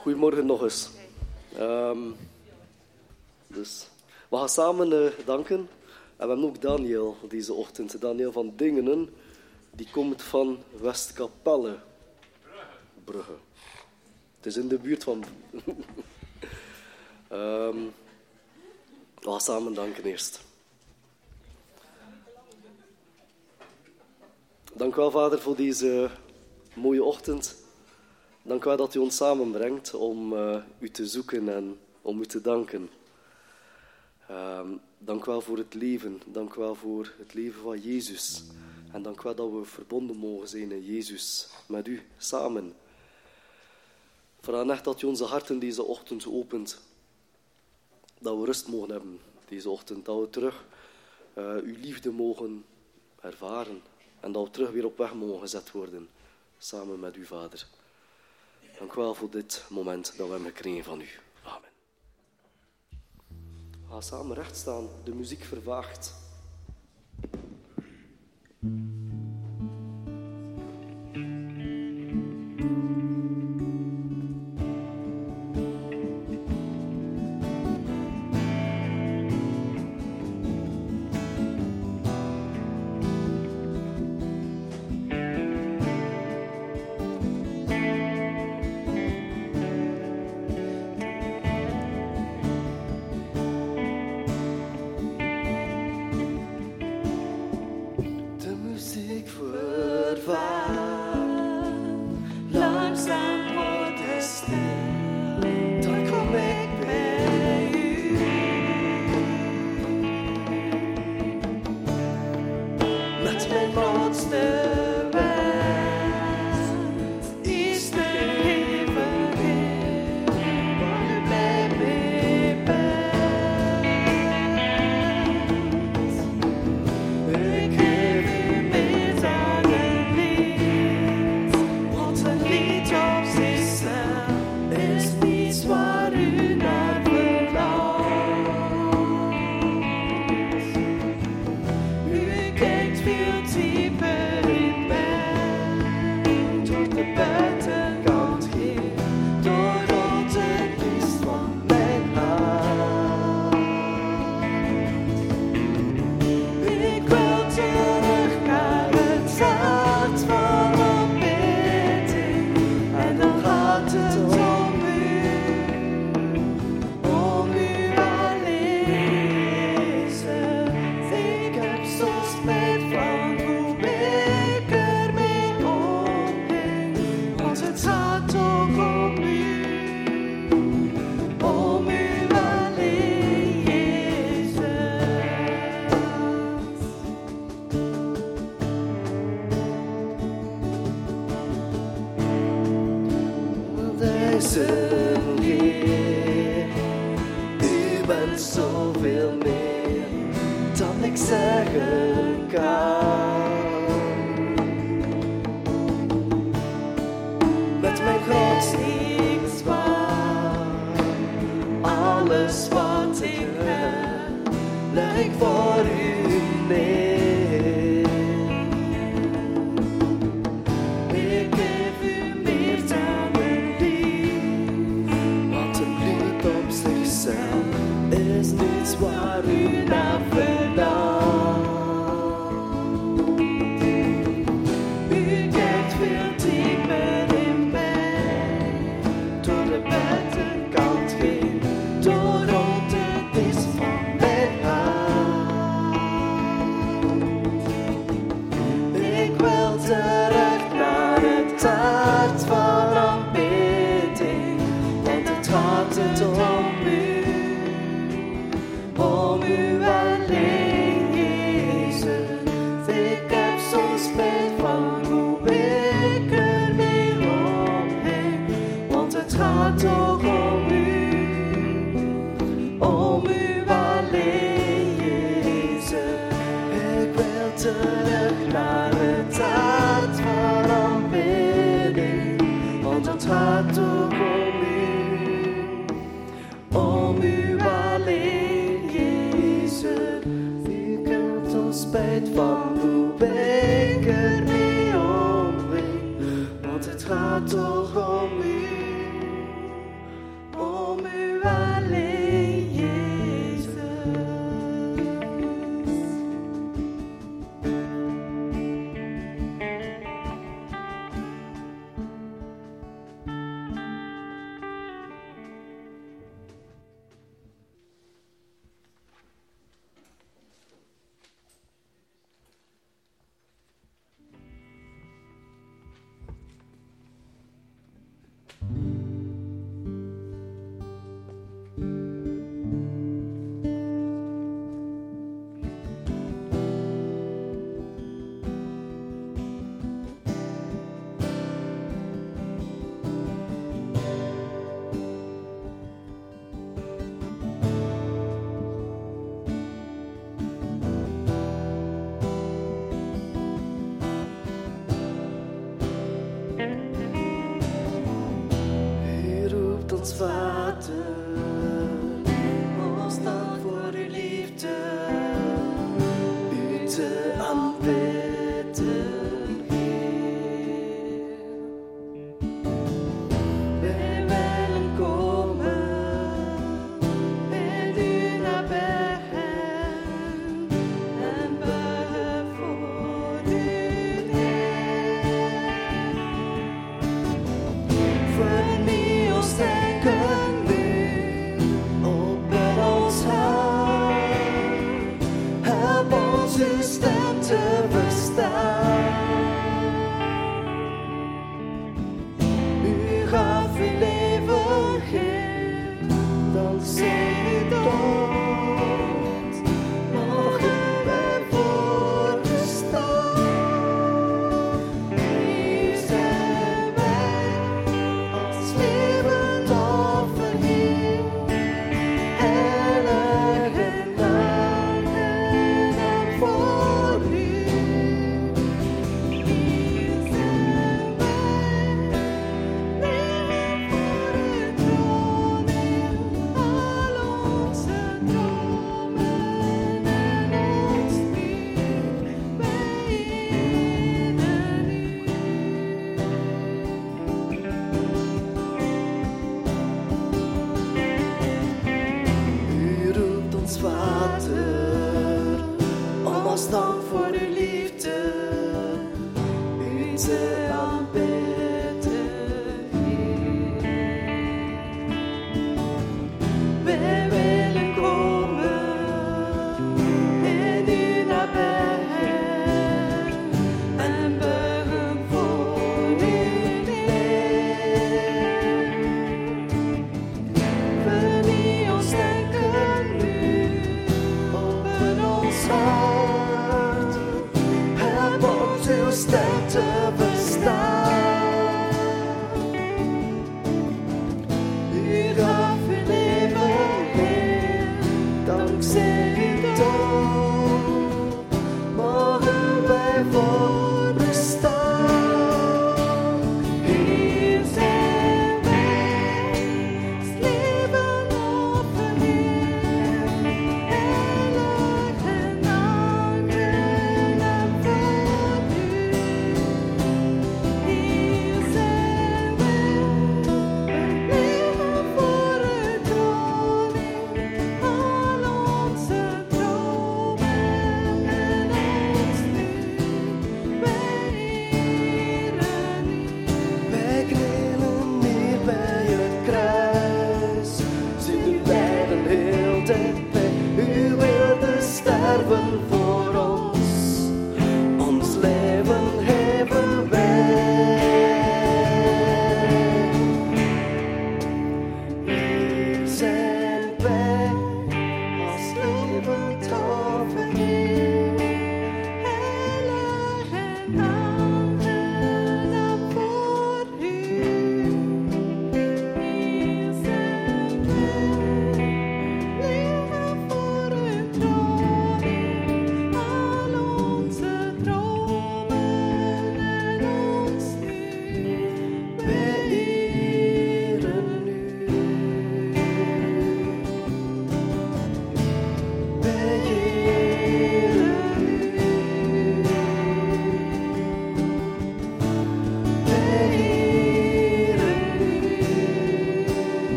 Goedemorgen nog eens. Ehm, dus we gaan samen eh, danken. En we hebben ook Daniel deze ochtend. Daniel van Dingenen. Die komt van Westkapelle. Brugge. Het is in de buurt van... Ehm, we gaan samen danken eerst. Dank wel, Vader, voor deze mooie ochtend. Dank u wel dat u ons samenbrengt om uh, u te zoeken en om u te danken. Um, dank u wel voor het leven. Dank u wel voor het leven van Jezus. En dank u wel dat we verbonden mogen zijn in Jezus, met u, samen. Vraag echt dat u onze harten deze ochtend opent. Dat we rust mogen hebben deze ochtend. Dat we terug uh, uw liefde mogen ervaren. En dat we terug weer op weg mogen gezet worden. Samen met u, Vader. Dank u wel voor dit moment dat we hebben gekregen van u. Amen. We samen recht staan. De muziek vervaagt.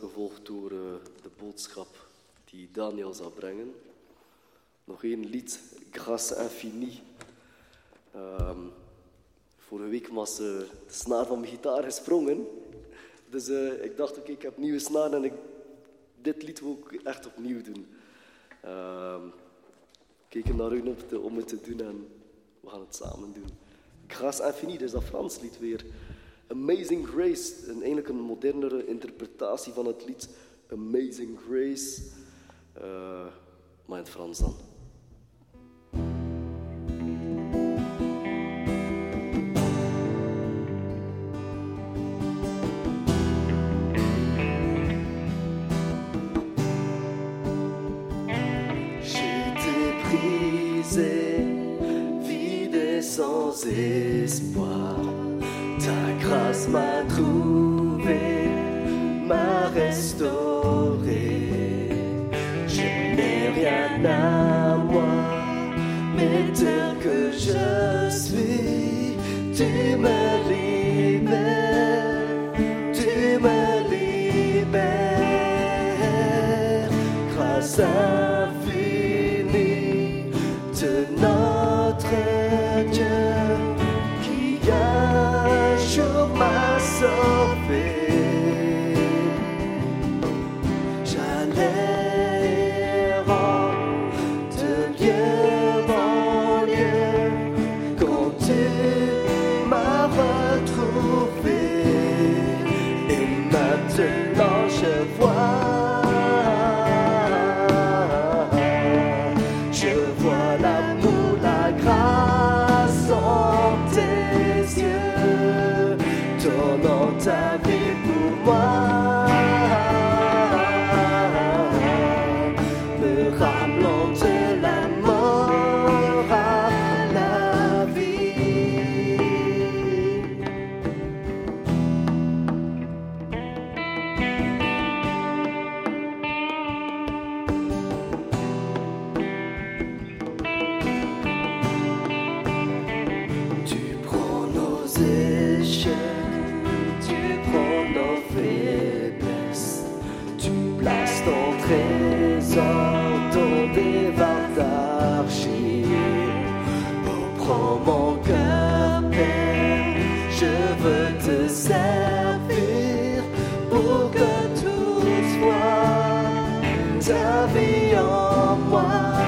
Gevolgd door uh, de boodschap die Daniel zal brengen. Nog één lied, Grâce Infinie. Um, vorige week was uh, de snaar van mijn gitaar gesprongen. Dus uh, ik dacht, oké, ik heb nieuwe snaar en ik, dit lied wil ik echt opnieuw doen. Um, keken naar u op om het te doen en we gaan het samen doen. Grâce Infinie, dus dat Frans lied weer. Amazing Grace, een, eigenlijk een modernere interpretatie van het lied Amazing Grace, uh, maar in het Frans dan. espoir. Voient ta vie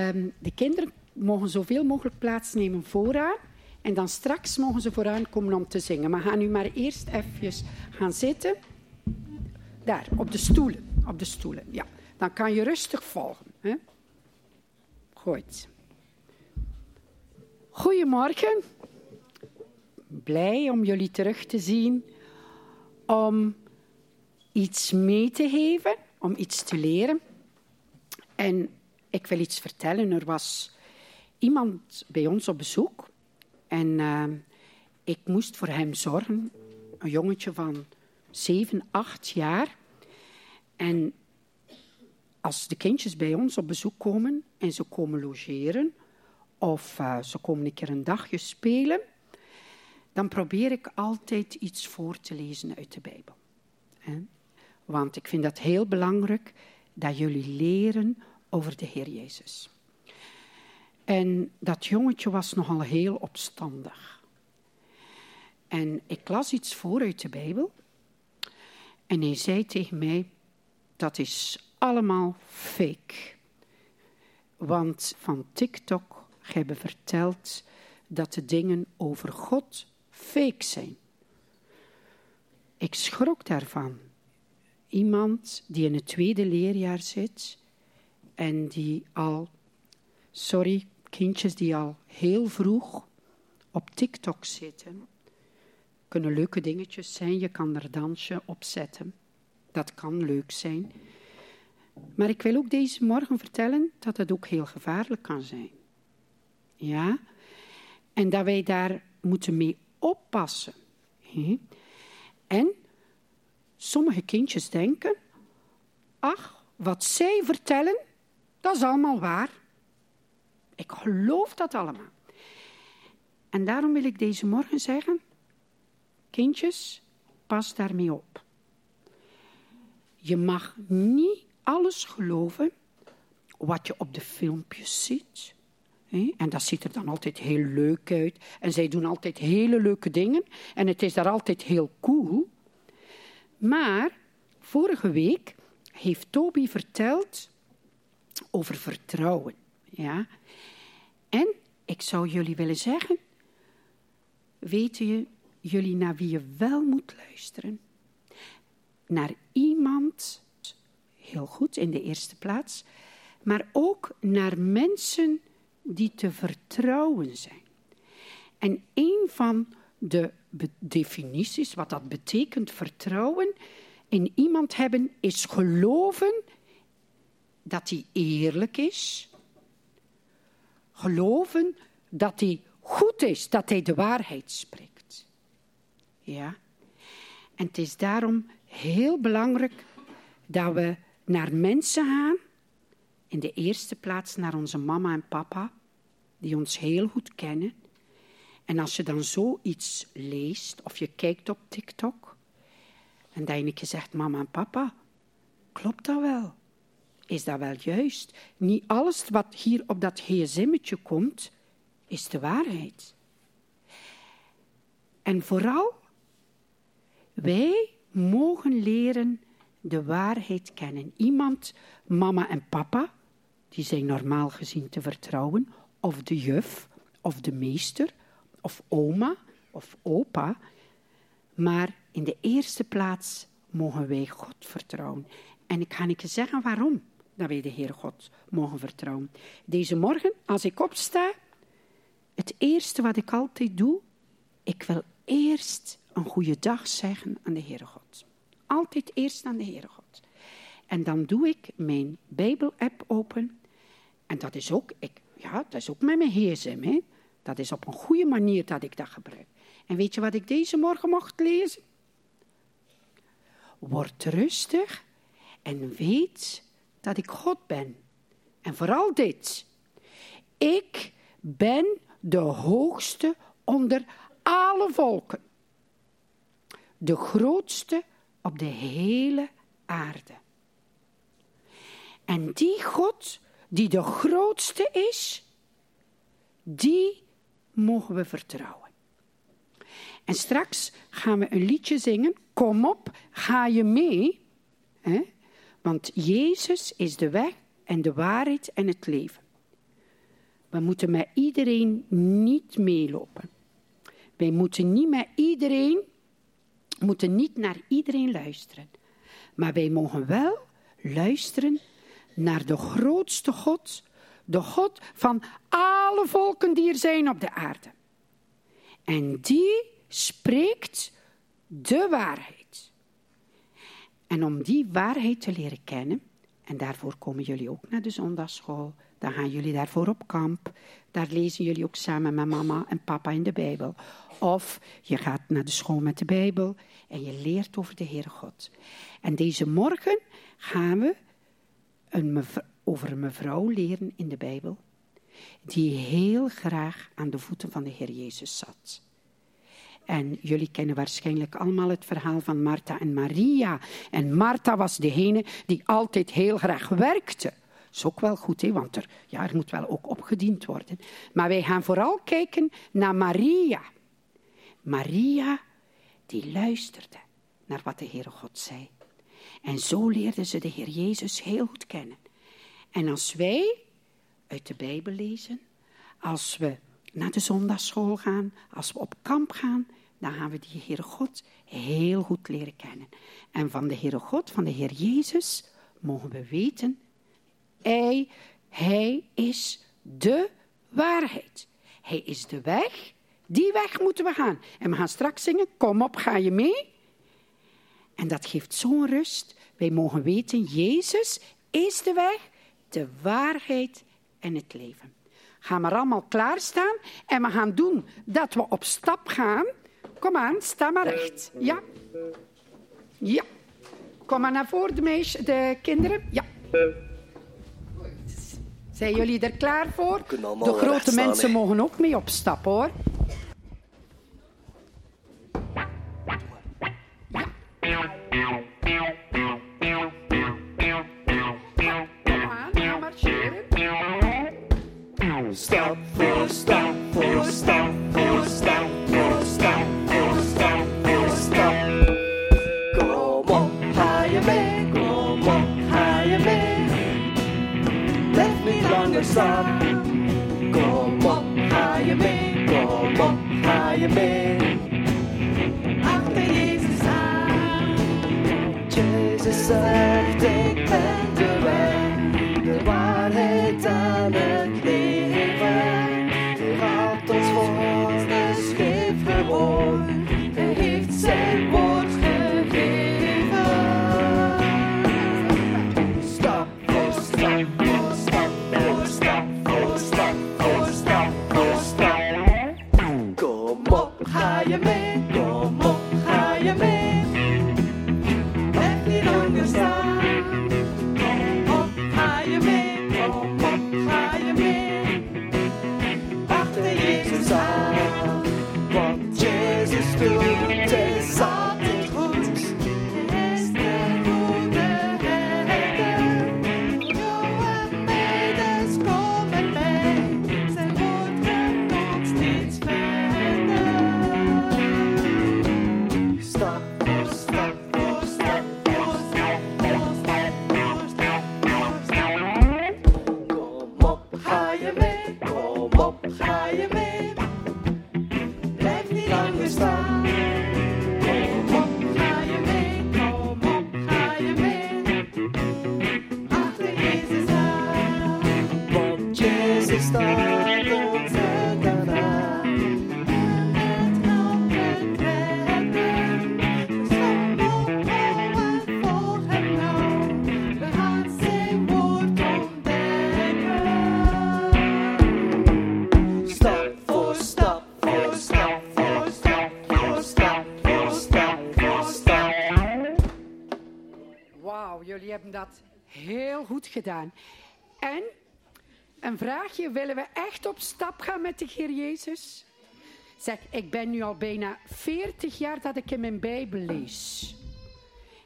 Ehm, de kinderen mogen zoveel mogelijk plaatsnemen vooraan. En dan straks mogen ze vooraan komen om te zingen. Maar ga nu maar eerst even gaan zitten. Daar, op de stoelen. Op de stoelen, ja. Dan kan je rustig volgen. Hè? Goed. Goedemorgen. Blij om jullie terug te zien. Om iets mee te geven, om iets te leren. En ik wil iets vertellen. Er was iemand bij ons op bezoek. En eh, ik moest voor hem zorgen. Een jongetje van zeven, acht jaar. En als de kindjes bij ons op bezoek komen en ze komen logeren, of eh, ze komen een keer een dagje spelen, dan probeer ik altijd iets voor te lezen uit de Bijbel. Want ik vind dat heel belangrijk dat jullie leren over de Heer Jezus. En dat jongetje was nogal heel opstandig. En ik las iets voor uit de Bijbel. En hij zei tegen mij, dat is allemaal fake. Want van TikTok hebben verteld dat de dingen over God fake zijn. Ik schrok daarvan. Iemand die in het tweede leerjaar zit en die al, sorry, kindjes die al heel vroeg op TikTok zitten. Kunnen leuke dingetjes zijn, je kan er dansje op zetten. Dat kan leuk zijn. Maar ik wil ook deze morgen vertellen dat het ook heel gevaarlijk kan zijn. Ja? En dat wij daar moeten mee oppassen. En sommige kindjes denken, ach, wat zij vertellen, dat is allemaal waar. Ik geloof dat allemaal. En daarom wil ik deze morgen zeggen, kindjes, pas daarmee op. Je mag niet alles geloven wat je op de filmpjes ziet. En dat ziet er dan altijd heel leuk uit. En zij doen altijd hele leuke dingen. En het is daar altijd heel cool. Maar vorige week heeft Toby verteld over vertrouwen. Ja? En ik zou jullie willen zeggen, weten je, jullie naar wie je wel moet luisteren? Naar iemand, heel goed in de eerste plaats, maar ook naar mensen die te vertrouwen zijn. En een van de definities, wat dat betekent vertrouwen, in iemand hebben, is geloven dat hij eerlijk is. Geloven dat hij goed is, dat hij de waarheid spreekt. Ja. En het is daarom heel belangrijk dat we naar mensen gaan. In de eerste plaats naar onze mama en papa, die ons heel goed kennen. En als je dan zoiets leest of je kijkt op TikTok, en dat je zegt, mama en papa, klopt dat wel? Is dat wel juist? Niet alles wat hier op dat gsm'tje komt, is de waarheid. En vooral, wij mogen leren de waarheid kennen. Iemand, mama en papa, die zijn normaal gezien te vertrouwen, of de juf, of de meester, of oma, of opa. Maar in de eerste plaats mogen wij God vertrouwen. En ik ga je zeggen waarom dat wij de Heer God mogen vertrouwen. Deze morgen, als ik opsta, het eerste wat ik altijd doe, ik wil eerst een goede dag zeggen aan de Heere God. Altijd eerst aan de Heere God. En dan doe ik mijn Bijbel-app open. En dat is ook, ik, ja, dat is ook met mijn gsm. Hè. Dat is op een goede manier dat ik dat gebruik. En weet je wat ik deze morgen mocht lezen? Word rustig en weet dat ik God ben. En vooral dit. Ik ben de hoogste onder alle volken. De grootste op de hele aarde. En die God, die de grootste is, die mogen we vertrouwen. En straks gaan we een liedje zingen. Kom op, ga je mee? Want Jezus is de weg en de waarheid en het leven. We moeten met iedereen niet meelopen. Wij moeten niet met iedereen, moeten niet naar iedereen luisteren. Maar wij mogen wel luisteren naar de grootste God, de God van alle volken die er zijn op de aarde. En die spreekt de waarheid. En om die waarheid te leren kennen, en daarvoor komen jullie ook naar de zondagschool, dan gaan jullie daarvoor op kamp. Daar lezen jullie ook samen met mama en papa in de Bijbel. Of je gaat naar de school met de Bijbel en je leert over de Heere God. En deze morgen gaan we een over een mevrouw leren in de Bijbel, die heel graag aan de voeten van de Heer Jezus zat. En jullie kennen waarschijnlijk allemaal het verhaal van Martha en Maria. En Martha was degene die altijd heel graag werkte. Dat is ook wel goed, hè? want er, ja, er moet wel ook opgediend worden. Maar wij gaan vooral kijken naar Maria. Maria, die luisterde naar wat de Heere God zei. En zo leerde ze de Heer Jezus heel goed kennen. En als wij uit de Bijbel lezen, als we naar de zondagschool gaan, als we op kamp gaan, dan gaan we die Heere God heel goed leren kennen. En van de Heere God, van de Heer Jezus, mogen we weten, hij, hij is de waarheid. Hij is de weg. Die weg moeten we gaan. En we gaan straks zingen, kom op, ga je mee? En dat geeft zo'n rust. Wij mogen weten, Jezus is de weg, de waarheid en het leven. Gaan we allemaal klaarstaan en we gaan doen dat we op stap gaan. Kom aan, sta maar recht. Ja. Ja. Kom maar naar voren, de, meisjes, de kinderen. Ja. Zijn jullie er klaar voor? De grote mensen mogen ook mee op stap, hoor. Stop for stop for stop for stop niet langer staan. Kom op, ga je mee, kom op, ga je mee. Achter Jezus aan. Jezus zegt, ik ben de weg, de dat heel goed gedaan. En een vraagje, willen we echt op stap gaan met de Heer Jezus? Zeg, ik ben nu al bijna 40 jaar dat ik in mijn Bijbel lees.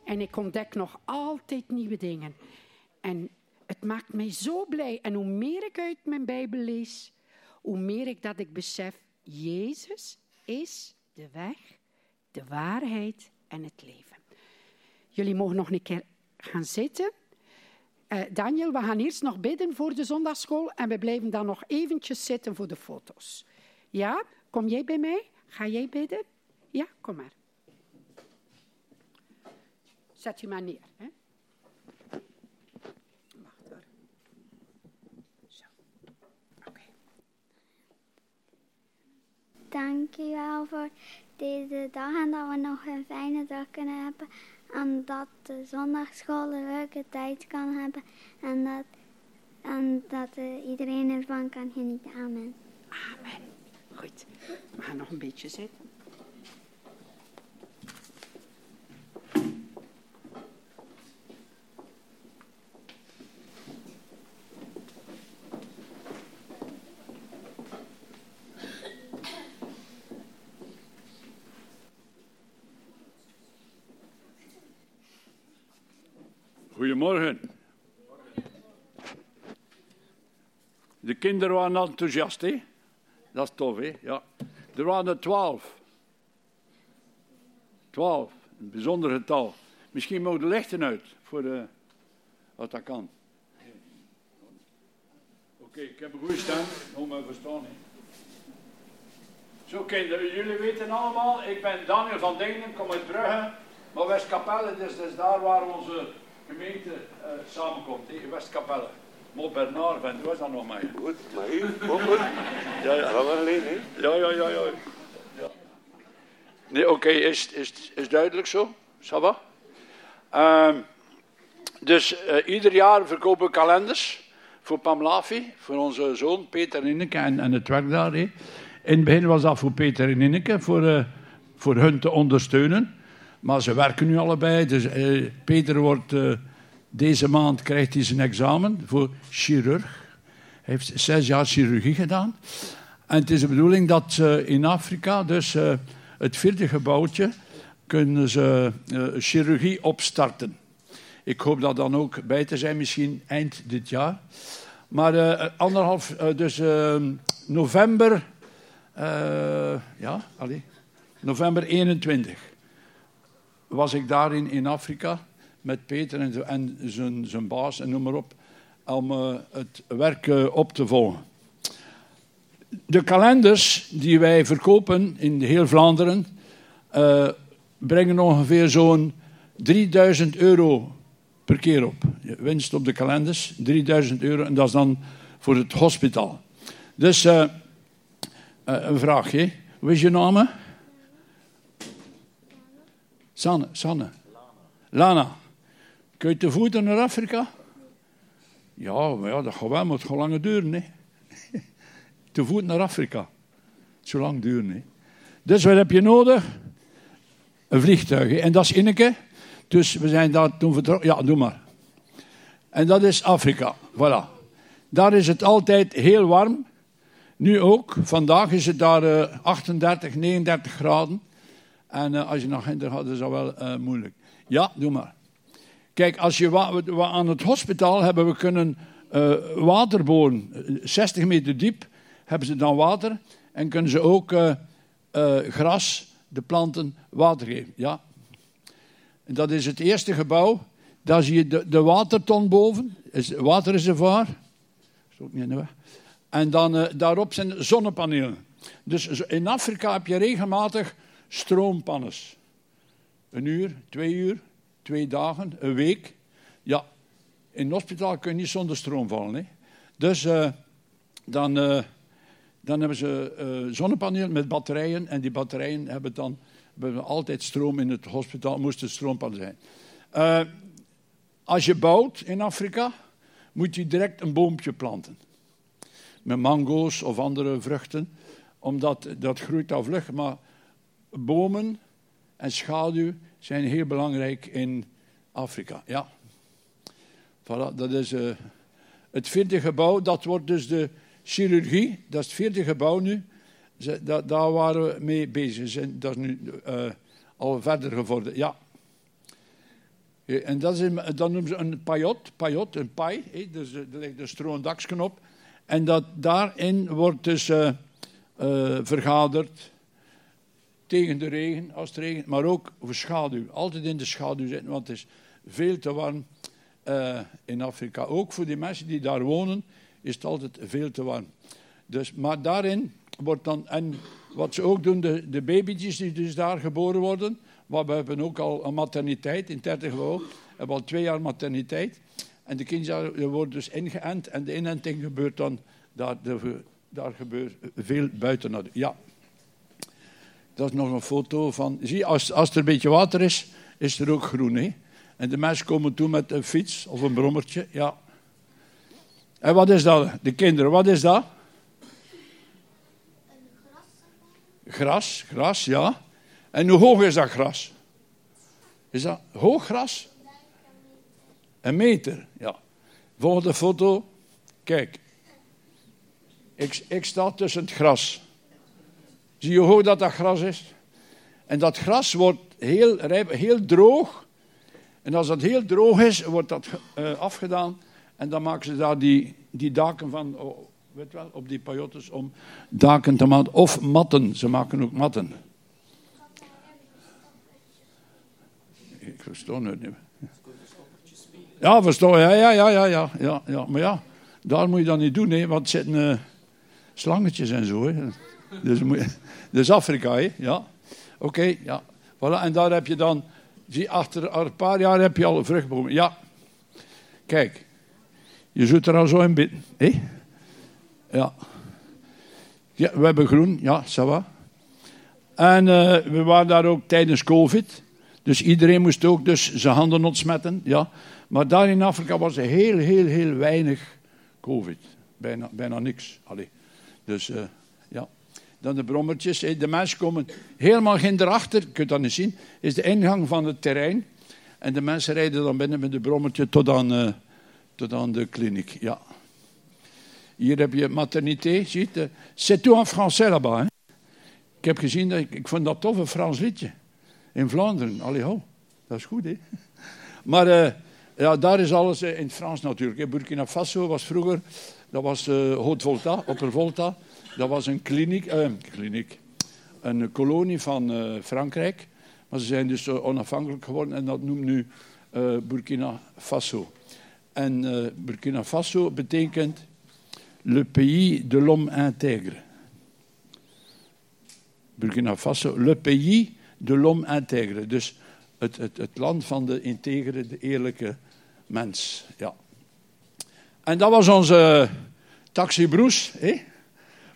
En ik ontdek nog altijd nieuwe dingen. En het maakt mij zo blij. En hoe meer ik uit mijn Bijbel lees, hoe meer ik dat ik besef, Jezus is de weg, de waarheid en het leven. Jullie mogen nog een keer gaan zitten. Eh, Daniel, we gaan eerst nog bidden voor de zondagschool en we blijven dan nog eventjes zitten voor de foto's. Ja, kom jij bij mij? Ga jij bidden? Ja, kom maar. Zet je maar neer. Hè? Wacht hoor. Zo. Oké. Dank je wel voor deze dag en dat we nog een fijne dag kunnen hebben. En dat de zondagschool een leuke tijd kan hebben. En dat, en dat eh, iedereen ervan kan genieten. Amen. Amen. Goed. We gaan nog een beetje zitten. Goedemorgen. De kinderen waren enthousiast, hè? Dat is tof, hè? Ja. Er waren er twaalf. Twaalf, een bijzonder getal. Misschien mogen de lichten uit, voor de, wat dat kan. Oké, ik heb een goede stem, om me verstaan. Zo kinderen, jullie weten allemaal, ik ben Daniel van Dingen, kom uit Brugge. Maar Westkapelle, dus, dus daar waar onze gemeente eh, samenkomt, in Westkapelle. Mo Bernard, van, was dat nog mee? Goed, maar u, ook goed. Ja, ja, dat was geleden, hè. Ja, ja, ja, ja. ja. Nee, oké, is, is, is duidelijk zo? Ça va? Ehm, dus eh, ieder jaar verkopen we kalenders voor Pamlafi, voor onze zoon Peter en Inneke en, en het werk daar. In het begin was dat voor Peter en Inneke, voor, eh, voor hun te ondersteunen. Maar ze werken nu allebei. Dus eh, Peter wordt, eh, deze maand krijgt hij zijn examen voor chirurg. Hij heeft zes jaar chirurgie gedaan. En het is de bedoeling dat ze in Afrika, dus eh, het vierde gebouwtje, kunnen ze chirurgie opstarten. Ik hoop dat dan ook bij te zijn, misschien eind dit jaar. Maar anderhalf, dus november, ja, allee, november 21 was ik daarin in Afrika met Peter en, en zijn, zijn baas en noem maar op, om eh, het werk eh, op te volgen. De kalenders die wij verkopen in heel Vlaanderen eh, brengen ongeveer zo'n 3000 euro per keer op. Winst op de kalenders, 3000 euro. En dat is dan voor het hospitaal. Dus een vraagje. Hoe is je naam? Sanne. Sanne. Lana. Kun je te voeten naar Afrika? Ja, maar ja, dat gaat wel, maar het gaat langer duren. Hè. te voet naar Afrika. Zo lang duren. Hè. Dus wat heb je nodig? Een vliegtuig. En dat is Inneke. Dus we zijn daar toen vertrokken. Ja, doe maar. En dat is Afrika. Voilà. Daar is het altijd heel warm. Nu ook. Vandaag is het daar eh, 38, 39 graden. En eh, als je naar Ginder gaat, is dat wel eh, moeilijk. Ja, doe maar. Kijk, als je aan het hospitaal hebben we kunnen boren. Eh, 60 meter diep hebben ze dan water. En kunnen ze ook gras, de planten, water geven. Ja. En dat is het eerste gebouw. Daar zie je de, waterton boven. Is, waterreservoir. Is ook niet. En dan daarop zijn zonnepanelen. Dus in Afrika heb je regelmatig stroompanners. Een uur, twee uur, twee dagen, een week. Ja, in het hospitaal kun je niet zonder stroom vallen. Hè? Dus eh, dan, eh, dan hebben ze eh zonnepanelen met batterijen. En die batterijen hebben dan altijd stroom in het hospitaal. Moest het stroompannen zijn. Als je bouwt in Afrika, moet je direct een boompje planten. Met mango's of andere vruchten. Omdat dat groeit al vlug. Maar bomen en schaduw zijn heel belangrijk in Afrika. Ja. Dat is eh, het vierde gebouw. Dat wordt dus de chirurgie. Dat is het vierde gebouw nu. Ze- da- daar waren we mee bezig. Zijn- Dat is nu eh, al verder gevorderd. Ja. Ja, En dat, is dat noemen ze een pajot, pajot een pai. hè, Dus eh, er ligt een stro- en dat, daarin wordt dus eh, eh, vergaderd tegen de regen, als het regent, maar ook voor schaduw. Altijd in de schaduw zitten, want het is veel te warm eh, in Afrika. Ook voor die mensen die daar wonen, is het altijd veel te warm. Dus, maar daarin wordt dan, en wat ze ook doen, de, de babytjes die dus daar geboren worden, maar we hebben ook al een materniteit in 30 gebouw, we hebben al twee jaar materniteit. En de kinderen worden dus ingeënt en de inenting gebeurt dan, daar, daar gebeurt veel buiten. Ja. Dat is nog een foto van. Zie, als, als er een beetje water is, is er ook groen. Hè? En de mensen komen toe met een fiets of een brommertje. Ja. En wat is dat? De kinderen, wat is dat? Gras, gras, ja. En hoe hoog is dat gras? Is dat hoog gras? Een meter, ja. Volgende foto. Kijk. Ik, ik sta tussen het gras. Zie je hoe dat, dat gras is? En dat gras wordt heel, rijp, heel droog. En als dat heel droog is, wordt dat eh, afgedaan. En dan maken ze daar die, die daken van, oh, weet wel, op die pajottes om daken te maken. Of matten, ze maken ook matten. Ik versta het niet. Ja, versta, ja, ja, ja, ja, ja, ja, ja. Maar ja, daar moet je dat niet doen, hè, want het zitten eh, slangetjes en zo. Hè. Dus, moet je- dus Afrika, hè? Ja. Oké, ja. Voilà. En daar heb je dan, zie, achter een paar jaar heb je al vruchtbomen. Ja. Kijk, je zult er al zo in bidden, hè? Ja. ja. We hebben groen, ja, ça va. En eh, we waren daar ook tijdens COVID. Dus iedereen moest ook dus zijn handen ontsmetten. Ja. Maar daar in Afrika was er heel, heel, heel weinig COVID. Bijna, bijna niks. Allee. Dus ja. Dan de brommertjes. De mensen komen helemaal geen erachter. Je kunt dat niet zien. Is de ingang van het terrein. En de mensen rijden dan binnen met de brommertje tot aan, eh, tot aan de kliniek. Ja. Hier heb je maternité. Zie je? C'est tout en français là-bas. Hè? Ik heb gezien, dat ik, ik vond dat tof, een Frans liedje. In Vlaanderen. Allee, ho. Dat is goed, hè. Maar eh, ja, daar is alles eh, in het Frans natuurlijk. Burkina Faso was vroeger, dat was eh Haute-Volta, Opper-Volta. Dat was een kliniek, eh, kliniek, een kolonie van eh, Frankrijk. Maar ze zijn dus eh, onafhankelijk geworden en dat noemt nu Burkina Faso. En Burkina Faso betekent le pays de l'homme intègre. Burkina Faso, le pays de l'homme intègre. Dus het, het, het land van de integere, de eerlijke mens. Ja. En dat was onze taxibroes. Hè?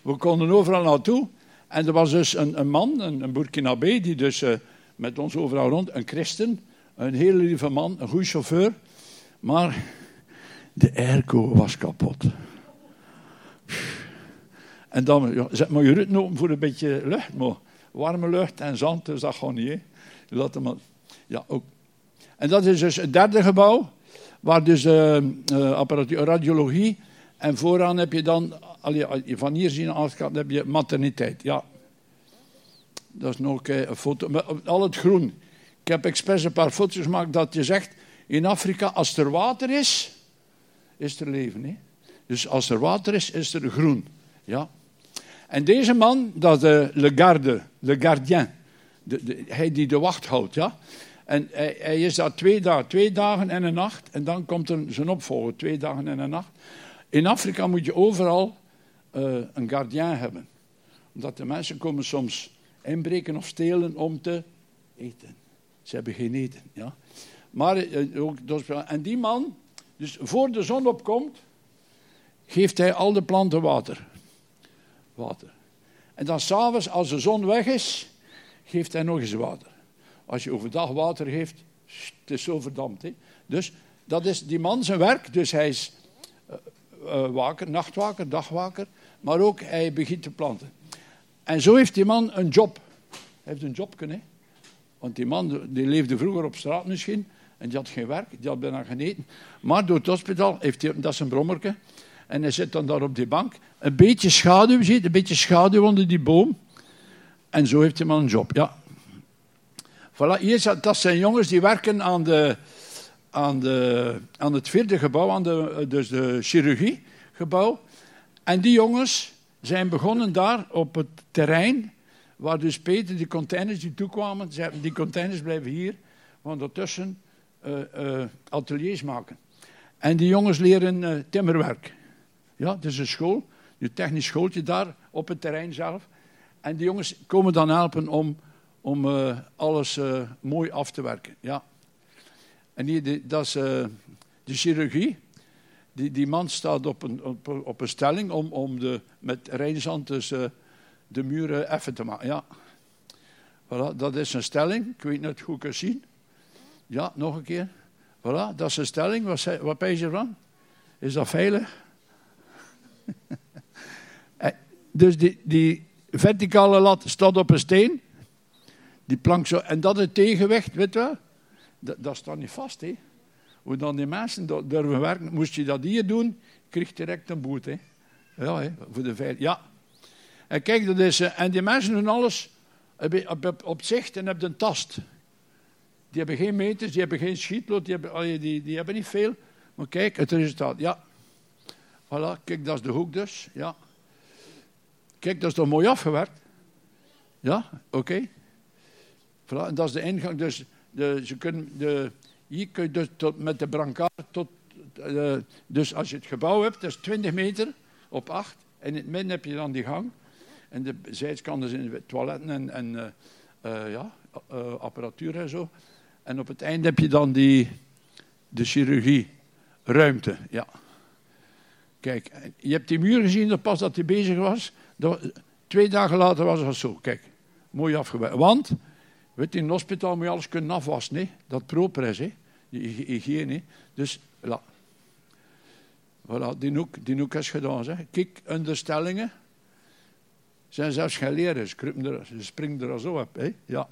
We konden overal naartoe. En er was dus een, een man, een, een Burkinabe, die dus eh, met ons overal rond, een christen, een hele lieve man, een goede chauffeur. Maar de airco was kapot. En dan, ja, zet maar je rutten open voor een beetje lucht, maar warme lucht en zand, dus dat gewoon niet. Laat hem maar, ja, ook. En dat is dus het derde gebouw, waar dus eh, eh, apparatuur, radiologie, en vooraan heb je dan, van hier zien als gaat, heb je materniteit. Ja, dat is nog eh, een foto, maar al het groen. Ik heb expres een paar foto's gemaakt dat je zegt, in Afrika, als er water is, is er leven. Hè? Dus als er water is, is er groen. Ja. En deze man, dat is de le garde, le gardien. De, de, hij die de wacht houdt, ja. En hij, hij is daar twee dagen, twee dagen en een nacht. En dan komt er zijn opvolger, twee dagen en een nacht. In Afrika moet je overal eh, een gardien hebben. Omdat de mensen komen soms inbreken of stelen om te eten. Ze hebben geen eten, ja. Maar, eh, ook, en die man, dus voor de zon opkomt, geeft hij al de planten water. Water. En dan s'avonds, als de zon weg is, geeft hij nog eens water. Als je overdag water geeft, het is zo verdampt. Hè? Dus dat is die man zijn werk. Dus hij is eh, waker, nachtwaker, dagwaker. Maar ook hij begint te planten. En zo heeft die man een job. Hij heeft een job kunnen. Want die man die leefde vroeger op straat misschien. En die had geen werk, die had bijna geen eten. Maar door het hospitaal heeft hij, dat is een brommerke. En hij zit dan daar op die bank. Een beetje schaduw, ziet, een beetje schaduw onder die boom. En zo heeft die man een job, ja. Voilà, hier, dat zijn jongens die werken aan, de, aan, de, aan het vierde gebouw, aan de, dus de chirurgiegebouw. En die jongens zijn begonnen daar op het terrein waar dus Peter, die containers die toekwamen, ze hebben- die containers blijven hier, want daartussen eh, eh, ateliers maken. En die jongens leren eh, timmerwerk. Ja, het is een school, een technisch schooltje daar op het terrein zelf. En die jongens komen dan helpen om, om alles mooi af te werken. Ja. En die- dat is eh, de chirurgie. Die, die man staat op een, op, op een stelling om, om de, met rijnzand dus, eh, de muren effen te maken. Ja. Voilà, dat is een stelling. Ik weet niet hoe ik het zien. Ja, nog een keer. Voilà, dat is een stelling. Wat, wat je van? Is dat veilig? Eh, dus die, die verticale lat staat op een steen. Die plank zo. En dat het tegenwicht, weet je wel? Dat, staat niet vast, hè. Hoe dan die mensen durven werken, moest je dat hier doen, kreeg direct een boete. Ja, hè, voor de veiligheid. Ja. En kijk, dat is, eh, en die mensen doen alles op, op, zicht en op de tast. Die hebben geen meters, die hebben geen schietlood, die hebben, die, die hebben niet veel. Maar kijk, het resultaat, ja. Voilà, kijk, dat is de hoek dus, ja. Kijk, dat is toch mooi afgewerkt? Ja, oké. Voilà, en dat is de ingang. Dus, de, ze kunnen de, hier kun je dus met de brancard tot... eh, dus als je het gebouw hebt, dat is 20 meter op 8. En in het midden heb je dan die gang. En de zijkanten zijn toiletten en, en eh, eh, ja, apparatuur en zo. En op het einde heb je dan die, de chirurgie, ruimte. Ja. Kijk, je hebt die muur gezien dat pas dat hij bezig was. Twee dagen later was het zo. Kijk, mooi afgewerkt. Want, weet in een hospitaal moet je alles kunnen afwassen. Hè? Dat propres, hè? die hyg- hygiëne. Dus, voilà. Voilà, die hoek, die is gedaan. Zeg. Kijk, onderstellingen zijn zelfs geen leren. Ze, er, er al zo op. Hè? Ja.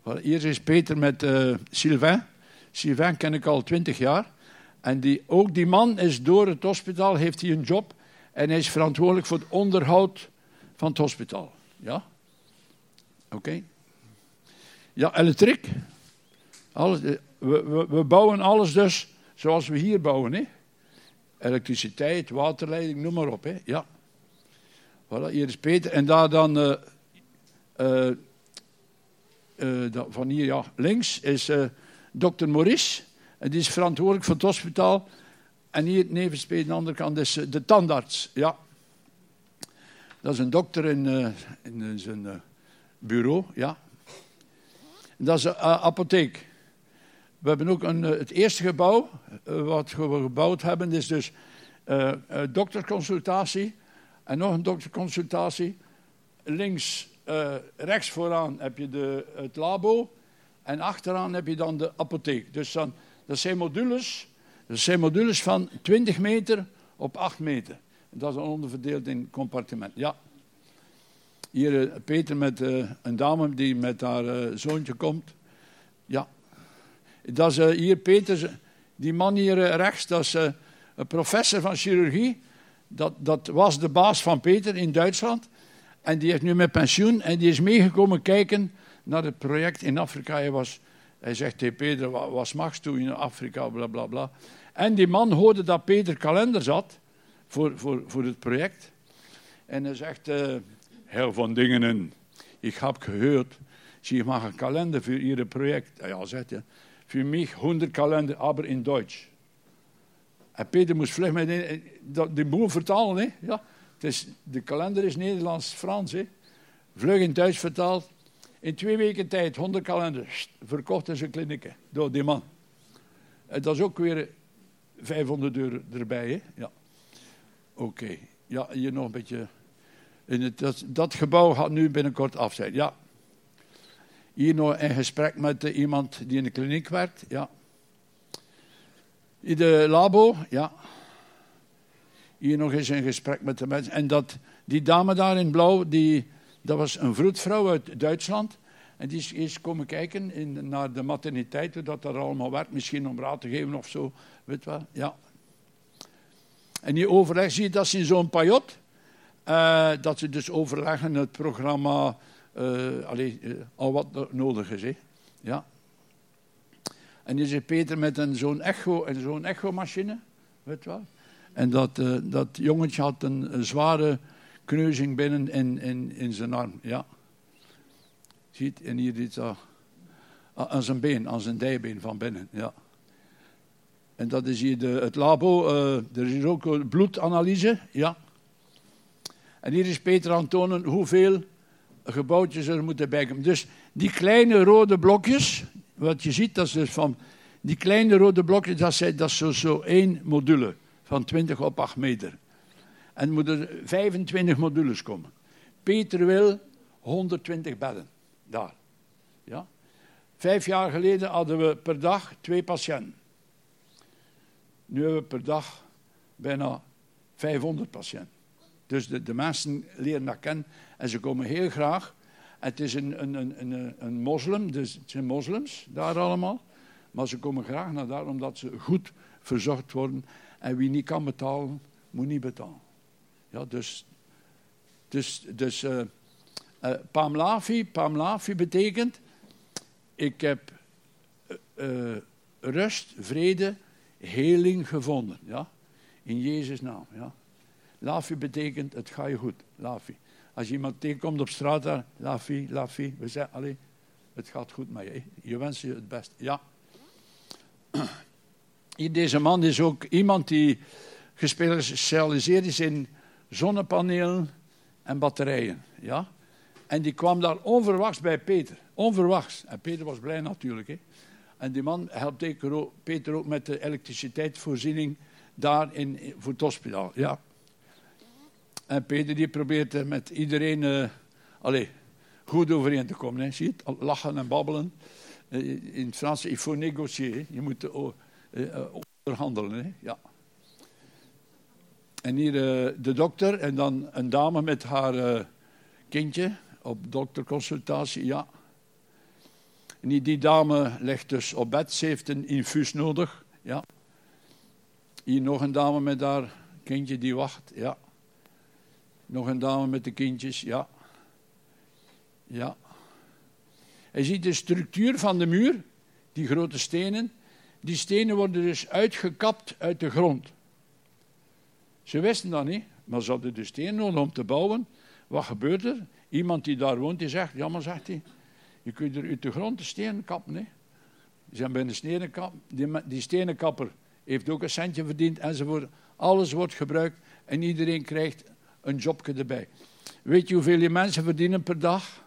Voilà, hier is Peter met eh, Sylvain. Sylvain ken ik al twintig jaar. En die, ook die man is door het hospitaal, heeft hij een job. En hij is verantwoordelijk voor het onderhoud van het hospitaal. Ja? Oké. Ja, elektriek. Alles, eh, we, we, we bouwen alles dus zoals we hier bouwen. Hè? Elektriciteit, waterleiding, noem maar op. Hè? Ja. Voilà, hier is Peter. En daar dan... eh, eh, van hier ja, links is dokter Maurice. En die is verantwoordelijk voor het hospitaal. En hier nevens aan de andere kant is de tandarts. Ja. Dat is een dokter in, in zijn bureau. Ja. Dat is een eh, apotheek. We hebben ook een, eh, het eerste gebouw eh, wat we gebouwd hebben. is dus dokterconsultatie. En nog een dokterconsultatie. Links, rechts vooraan heb je de, het labo. En achteraan heb je dan de apotheek. Dus dan, dat zijn modules. Dat zijn modules van 20 meter op 8 meter. Dat is onderverdeeld in compartimenten. Ja. Hier eh, Peter met eh, een dame die met haar eh, zoontje komt. Ja. Dat is hier Peter, die man hier rechts, dat is een professor van chirurgie. Dat, dat was de baas van Peter in Duitsland. En die heeft nu met pensioen en die is meegekomen kijken naar het project in Afrika. Hij, was, hij zegt tegen Peter, wat, wat smaakt toe in Afrika, bla bla bla. En die man hoorde dat Peter kalender zat voor, voor, voor het project. En hij zegt, eh heel van dingen in. Ik heb gehoord, je mag een kalender voor ieder project. Ja, hij, voor mij 100 kalender, aber in Duits. En Peter moest vlug met dat- die boer vertalen. Hè? Ja, het is, de kalender is Nederlands-Frans. Vlug in Duits vertaald. In twee weken tijd 100 kalenders verkocht in zijn klinieken door die man. En dat is ook weer 500 euro erbij. Hè? Ja. Oké. Ja, hier nog een beetje. In het, dat, dat gebouw gaat nu binnenkort af zijn. Ja. Hier nog een gesprek met eh, iemand die in de kliniek werkt. Ja. In de labo, ja. Hier nog eens een gesprek met de mensen. En dat, die dame daar in blauw, die, dat was een vroedvrouw uit Duitsland. En die is eens komen kijken in, naar de materniteit, hoe dat daar allemaal werkt. Misschien om raad te geven of zo, weet wel. Ja. En die overleg zie je dat ze in zo'n pajot, eh, dat ze dus overleggen het programma, eh, eh, al wat nodig is. Hè. Ja. En die zit Peter met zo'n echo, en zo'n echomachine, weet wel. En dat, dat jongetje had een, zware kneuzing binnen in, in, in zijn arm. Ja. Ziet, en hier iets ah, ah, aan zijn been, aan zijn dijbeen van binnen. Ja. En dat is hier de, het labo. er is hier ook bloedanalyse. Ja. En hier is Peter aan tonen hoeveel gebouwtjes er moeten bijkomen. Dus die kleine rode blokjes, wat je ziet, dat is dus van... Die kleine rode blokjes, dat, zijn, dat zo, zo één module van 20 op 8 meter. En moeten 25 modules komen. Peter wil 120 bedden, daar. Ja? Vijf jaar geleden hadden we per dag twee patiënten. Nu hebben we per dag bijna 500 patiënten. Dus de, mensen leren dat kennen en ze komen heel graag. Het is een, een, een, een, een moslim, dus het zijn moslims daar allemaal. Maar ze komen graag naar daar omdat ze goed verzorgd worden. En wie niet kan betalen, moet niet betalen. Ja, dus dus, dus Pamlafi, Pamlafi betekent, ik heb eh, rust, vrede, heling gevonden. Ja? In Jezus' naam. Ja? Lafi betekent, het gaat je goed. Lafi. Als je iemand tegenkomt op straat daar, Lafi, Lafi, we zeggen, allee, het gaat goed met je. Je wens je het best. Ja. Deze man is ook iemand die gespecialiseerd is in zonnepanelen, en batterijen. Ja? En die kwam daar onverwachts bij Peter. Onverwachts. En Peter was blij natuurlijk. Hè? En die man helpt Peter ook- Peter ook met de elektriciteitsvoorziening daar in, voor het hospitaal. Ja. En Peter die probeert er met iedereen eh, allee, goed overeen te komen. Hè. Zie je het? Lachen en babbelen. Eh, in het Frans, il faut négocier. Je moet eh, onderhandelen. Hè. Ja. En hier de dokter en dan een dame met haar kindje op dokterconsultatie. Ja. En die, die dame ligt dus op bed. Ze heeft een infuus nodig. Ja. Hier nog een dame met haar kindje die wacht. Ja. Nog een dame met de kindjes. Ja. Ja. Hij ziet de structuur van de muur. Die grote stenen. Die stenen worden dus uitgekapt uit de grond. Ze wisten dat niet, maar ze hadden de steen nodig om te bouwen. Wat gebeurt er? Iemand die daar woont, die zegt, ja maar zegt hij, je kunt er uit de grond de stenen kappen. Hè? Ze zijn bij de stenenkap, die, die stenenkapper heeft ook een centje verdiend enzovoort. Alles wordt gebruikt en iedereen krijgt een jobje erbij. Weet je hoeveel die mensen verdienen per dag?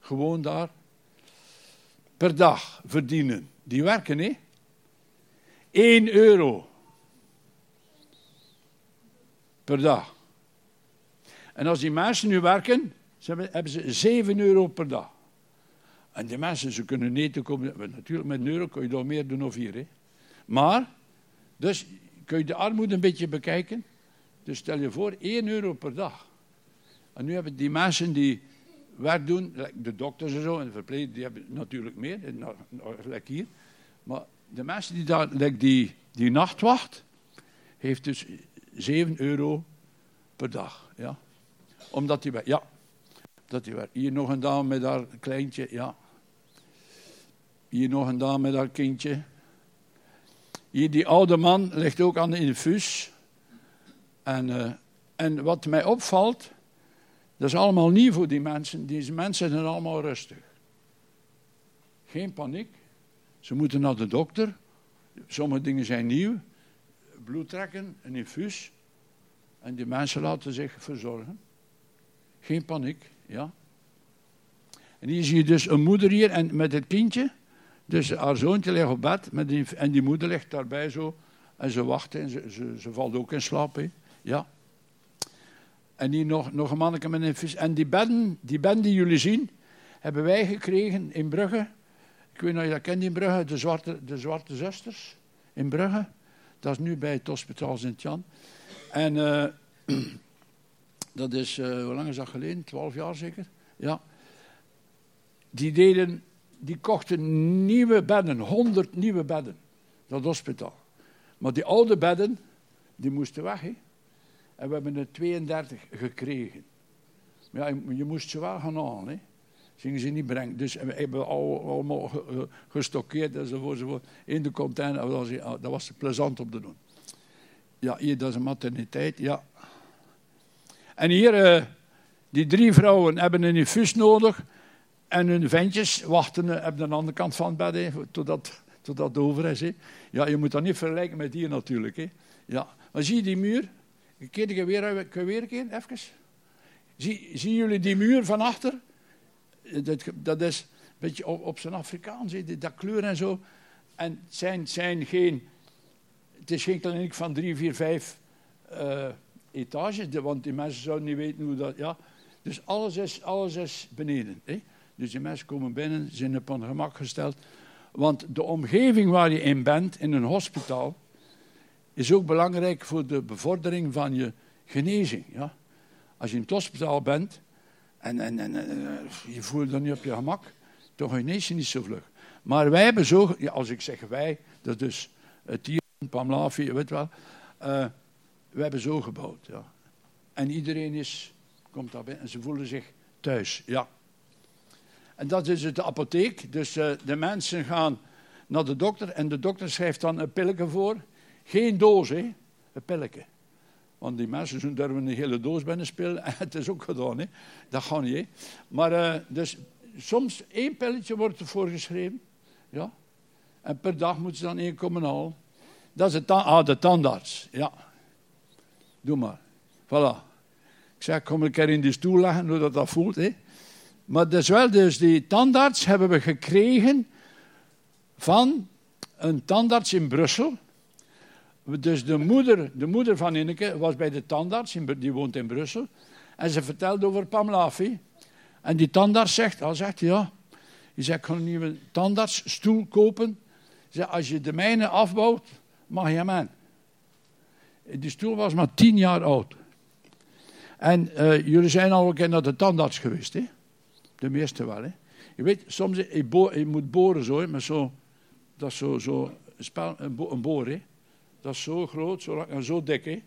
Gewoon daar. Per dag verdienen. Die werken, hè? 1 euro per dag. En als die mensen nu werken, hebben, ze 7 euro per dag. En die mensen, ze kunnen niet komen. Natuurlijk, met een euro kun je daar meer doen of hier. Hè. Maar, dus kun je de armoede een beetje bekijken. Dus stel je voor, 1 euro per dag. En nu hebben die mensen die werk doen, de dokters en zo, en de verplegers, die hebben natuurlijk meer, nou, nou, gelijk hier. Maar de mensen die daar, die, die nachtwacht, heeft dus 7 euro per dag. Ja. Omdat werkt. Ja. Dat hij werkt. Hier nog een dame met haar kleintje. Ja. Hier nog een dame met haar kindje. Hier die oude man ligt ook aan de infuus. En, eh, en wat mij opvalt, dat is allemaal nieuw voor die mensen. Die mensen zijn allemaal rustig. Geen paniek. Ze moeten naar de dokter. Sommige dingen zijn nieuw. Bloed trekken, een infuus. En die mensen laten zich verzorgen. Geen paniek, ja. En hier zie je dus een moeder hier en met het kindje. Dus haar zoontje ligt op bed met en die moeder ligt daarbij zo. En ze wacht en ze, ze, valt ook in slaap. Hè. Ja. En hier nog, nog een manneke met een vis. En die bedden, die bedden die jullie zien, hebben wij gekregen in Brugge. Ik weet of je dat kent in Brugge, de zwarte, de zwarte zusters in Brugge. Dat is nu bij het hospitaal Sint-Jan. En eh, dat is, eh, hoe lang is dat geleden? Twaalf jaar zeker? Ja. Die deden, die kochten nieuwe bedden, honderd nieuwe bedden. Dat hospitaal. Maar die oude bedden, die moesten weg. Hè? En we hebben er 32 gekregen. Ja, je- moest ze wel gaan halen. Hè? Gingen ze niet brengen. Dus we hebben al, allemaal ge- ge- gestockeerd enzovoort, in de container. Dat was, dat was plezant om te doen. Ja, hier, dat is een materniteit, ja. En hier, eh, die drie vrouwen hebben een infuus nodig. En hun ventjes wachten eh, op de andere kant van het bed, hè, totdat, totdat het over is. Hè. Ja, je moet dat niet vergelijken met hier natuurlijk. Hè. Ja. Maar zie je die muur? Kun je weer, kun weer een keer, even? Zie, zien jullie die muur van achter? Eh, Dat, dat is een beetje op, op zijn Afrikaans, dat kleur en zo. En het zijn, zijn geen, het is geen kliniek van drie, vier, vijf eh, etages, want die mensen zouden niet weten hoe dat... Ja. Dus alles is, alles is beneden. Hè. Dus die mensen komen binnen, zijn op hun gemak gesteld. Want de omgeving waar je in bent, in een hospitaal, is ook belangrijk voor de bevordering van je genezing. Ja. Als je in het hospitaal bent en, en, en, en, eh, je voelt je niet op je gemak, dan genees je niet zo vlug. Maar wij hebben zo, ja, als ik zeg wij, dat is dus het hier, Pamlafi, je weet wel. eh, we hebben zo gebouwd. Ja. En iedereen is, komt daarbij en ze voelen zich thuis. Ja. En dat is het de apotheek. Dus eh, de mensen gaan naar de dokter en de dokter schrijft dan een pilletje voor. Geen doos, hè? Een pilletje. Want die mensen zullen durven een hele doos binnen spelen. En het is ook gedaan, hè? Dat gaat niet, hè? Maar eh, dus soms één pilletje wordt er voorgeschreven. Ja. En per dag moeten ze dan één komen halen. Dat is tan- ah, de tandarts. Ja. Doe maar. Voilà. Ik zeg, kom een keer in die stoel leggen, hoe dat, dat voelt. Hè. Maar dus wel, dus die tandarts hebben we gekregen van een tandarts in Brussel. Dus de moeder, de moeder van Inneke was bij de tandarts, die woont in Brussel. En ze vertelde over Pamlafi. En die tandarts zegt, al zegt ja, je zegt, ik ga een nieuwe tandartsstoel kopen. Zeg, als je de mijne afbouwt, mag je hem aan. Die stoel was maar tien jaar oud. En uh, jullie zijn al een keer naar de tandarts geweest, hè? De meeste wel, hè? Je weet, soms, je, je moet boren zo, hè, met zo, dat is zo, zo een, bo een boor, hè? Dat is zo groot, zo, en zo dik, hè?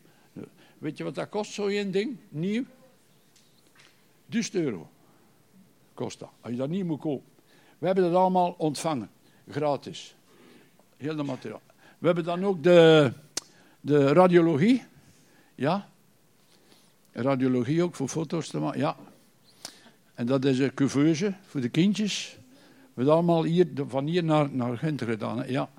Weet je wat dat kost, zo'n ding, nieuw? 1000 euro kost dat, als je dat niet moet kopen. We hebben dat allemaal ontvangen, gratis. Heel de materiaal. We hebben dan ook de, de radiologie, ja. Radiologie ook, voor foto's te maken, ja. En dat is een couveuse voor de kindjes. We hebben allemaal hier, van hier naar, naar Ginter gedaan, ja.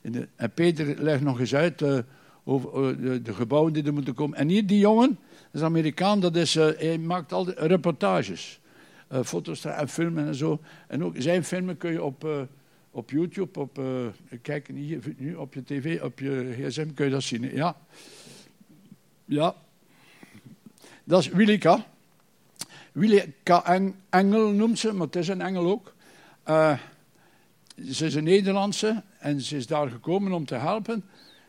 De, en Peter legt nog eens uit uh, over uh, de, gebouwen die er moeten komen. En hier, die jongen, dat is Amerikaan, dat is, hij maakt altijd reportages. foto's en filmen en zo. En ook zijn filmen kun je op, op YouTube, op, kijk hier, nu op je tv, op je gsm kun je dat zien. Ja. Ja. Dat is Willika. Willika Engel noemt ze, maar het is een engel ook. Ze is een Nederlandse en ze is daar gekomen om te helpen.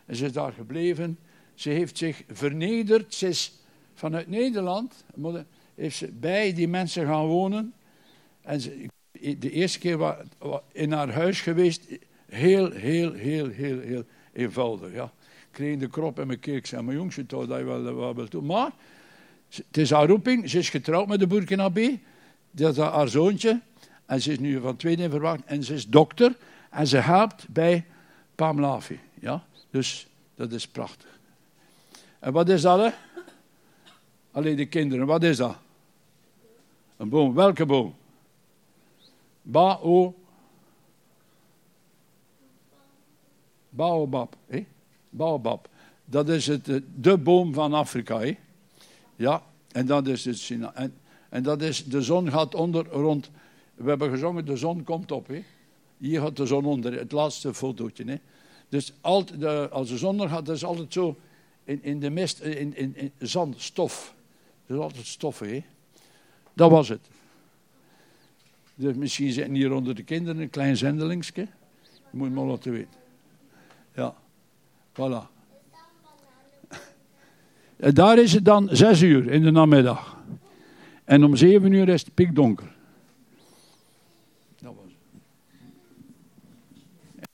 En ze is daar gebleven. Ze heeft zich vernederd. Ze is vanuit Nederland heeft ze bij die mensen gaan wonen. En de eerste keer was in haar huis geweest. Heel, heel, heel, heel, heel eenvoudig. Ja. Ik kreeg de krop en mijn keek. Ik zei, mijn jongetje, dat je wel wil doen. Maar het is haar roeping. Ze is getrouwd met de Burkina. Dat is haar zoontje. En ze is nu van tweede in verwacht. En ze is dokter. En ze helpt bij Pamlafi. Ja? Dus dat is prachtig. En wat is dat? Hè? Alleen de kinderen, wat is dat? Een boom. Welke boom? Bao. Baobab. Eh? Baobab. Dat is het, eh, de boom van Afrika. hè? Ja, en dat is het. En, en dat is, de zon gaat onder rond. We hebben gezongen, de zon komt op. hè? Hier gaat de zon onder, het laatste fotootje. Hè. Dus altijd, de, als de zon gaat, dat is altijd zo in, in de mist, in, in, in zand, stof. Dat is altijd stoffen. Hè. Dat was het. Dus misschien zijn hier onder de kinderen een klein zendelingsje. Je moet maar laten weten. Ja, voilà. Daar is het dan zes uur in de namiddag. En om zeven uur is het pikdonker.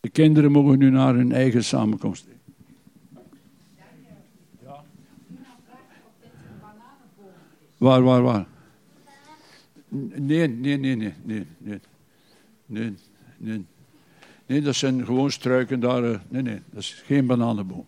De kinderen mogen nu naar hun eigen samenkomst. Ja. Waar, waar, waar? Nee, nee, nee, nee, nee, nee. Nee, nee. Nee, dat zijn gewoon struiken daar. Eh, nee, nee, dat is geen bananenboom.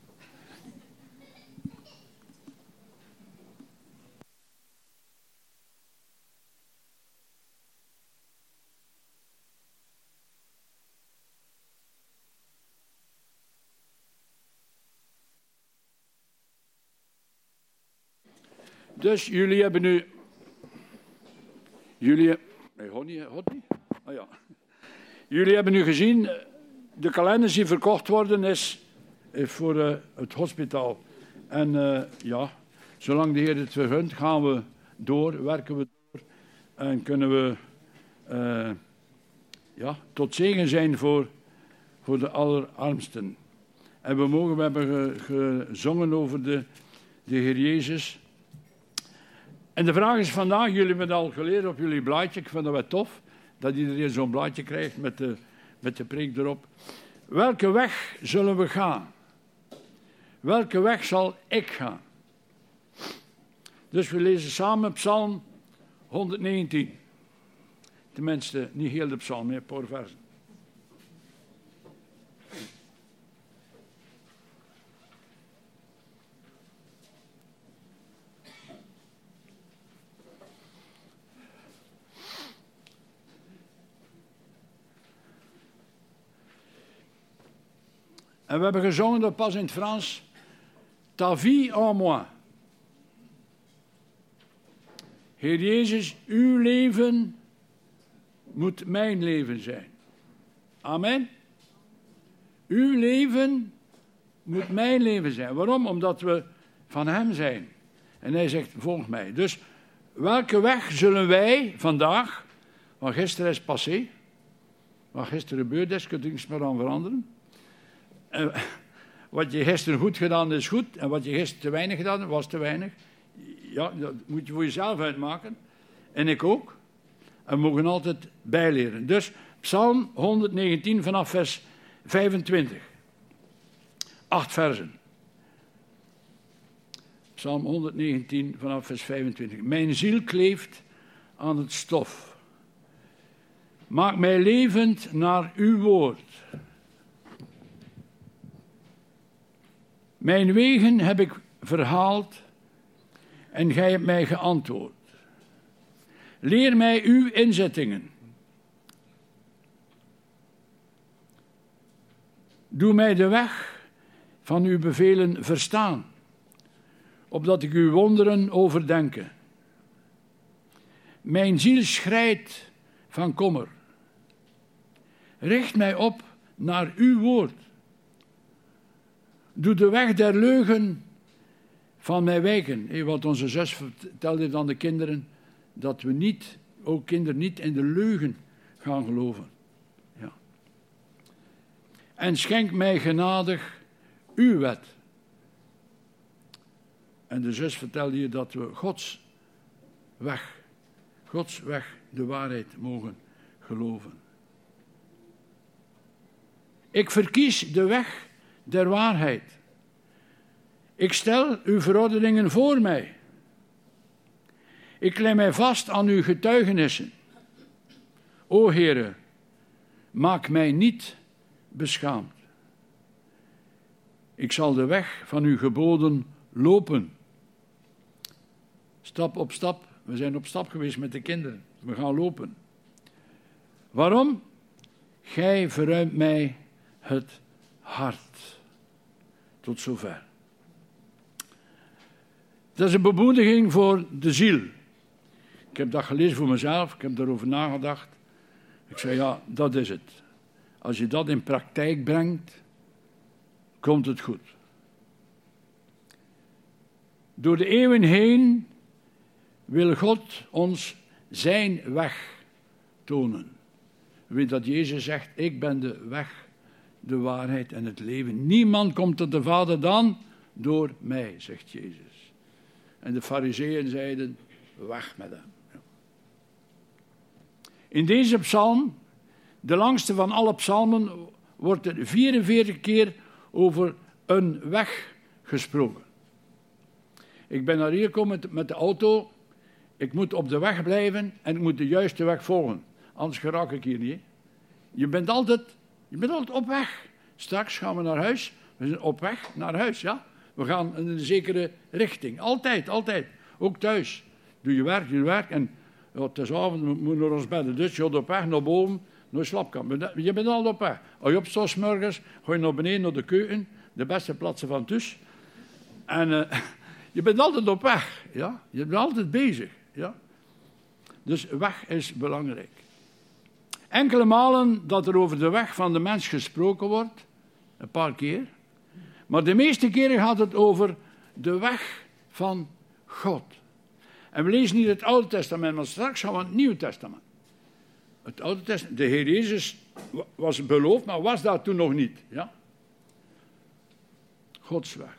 Dus jullie hebben nu. Jullie. Nee, Honey, Honey? Oh ja. Jullie hebben nu gezien. eh, De kalenders die verkocht worden is voor eh, het hospitaal. En eh, ja, zolang de Heer het vergunt, gaan we door, werken we door. En kunnen we ja, tot zegen zijn voor, voor de allerarmsten. En we mogen, we hebben ge- gezongen over de, de Heer Jezus. En de vraag is vandaag, jullie hebben het al geleerd op jullie blaadje, ik vind dat wel tof, dat iedereen zo'n blaadje krijgt met de, met de preek erop. Welke weg zullen we gaan? Welke weg zal ik gaan? Dus we lezen samen Psalm 119. Tenminste, niet heel de psalm, een paar versen. En we hebben gezongen dat pas in het Frans. Ta vie en moi. Heer Jezus, uw leven moet mijn leven zijn. Amen. Uw leven moet mijn leven zijn. Waarom? Omdat we van Hem zijn. En Hij zegt, volg mij. Dus welke weg zullen wij vandaag, want gisteren is passé, wat gisteren gebeurd is, kunt u niets meer aan veranderen. En wat je gisteren goed gedaan is goed, en wat je gisteren te weinig gedaan was te weinig. Ja, dat moet je voor jezelf uitmaken. En ik ook. En we mogen altijd bijleren. Dus Psalm 119 vanaf vers 25. Acht versen. Psalm 119 vanaf vers 25. Mijn ziel kleeft aan het stof. Maak mij levend naar uw woord. Mijn wegen heb ik verhaald en gij hebt mij geantwoord. Leer mij uw inzettingen. Doe mij de weg van uw bevelen verstaan, opdat ik uw wonderen overdenken. Mijn ziel schrijdt van kommer. Richt mij op naar uw woord. Doe de weg der leugen van mij wijken. Wat onze zus vertelde aan de kinderen, dat we niet, ook kinderen niet in de leugen gaan geloven. Ja. En schenk mij genadig uw wet. En de zus vertelde je dat we Gods weg, Gods weg, de waarheid mogen geloven. Ik verkies de weg der waarheid. Ik stel uw verordeningen voor mij. Ik klem mij vast aan uw getuigenissen. O Heere, maak mij niet beschaamd. Ik zal de weg van uw geboden lopen. Stap op stap. We zijn op stap geweest met de kinderen. We gaan lopen. Waarom? Gij verruimt mij het hart. Tot zover. Dat is een bemoediging voor de ziel. Ik heb dat gelezen voor mezelf, ik heb daarover nagedacht. Ik zei, ja, dat is het. Als je dat in praktijk brengt, komt het goed. Door de eeuwen heen wil God ons zijn weg tonen. Weet dat Jezus zegt, ik ben de weg, de waarheid en het leven. Niemand komt tot de Vader dan door mij, zegt Jezus. En de fariseeën zeiden, weg met hem. In deze psalm, de langste van alle psalmen, wordt er 44 keer over een weg gesproken. Ik ben naar hier gekomen met de auto. Ik moet op de weg blijven en ik moet de juiste weg volgen. Anders geraak ik hier niet. Je bent altijd, je bent altijd op weg. Straks gaan we naar huis. We zijn op weg naar huis, ja. We gaan in een zekere richting. Altijd, altijd. Ook thuis. Doe je werk, je werk. En ja, het is avond, we moeten naar ons bedden. Dus je gaat op weg naar boven, naar de. Je bent altijd op weg. Als je opstaat morgens, ga je naar beneden naar de keuken. De beste plaatsen van thuis. En uh, je bent altijd op weg. Ja? Je bent altijd bezig. Ja? Dus weg is belangrijk. Enkele malen dat er over de weg van de mens gesproken wordt, een paar keer. Maar de meeste keren gaat het over de weg van God. En we lezen niet het Oude Testament, maar straks gaan we het Nieuwe Testament. Het Oude Testament, de Heer Jezus was beloofd, maar was daar toen nog niet. Ja? Gods weg.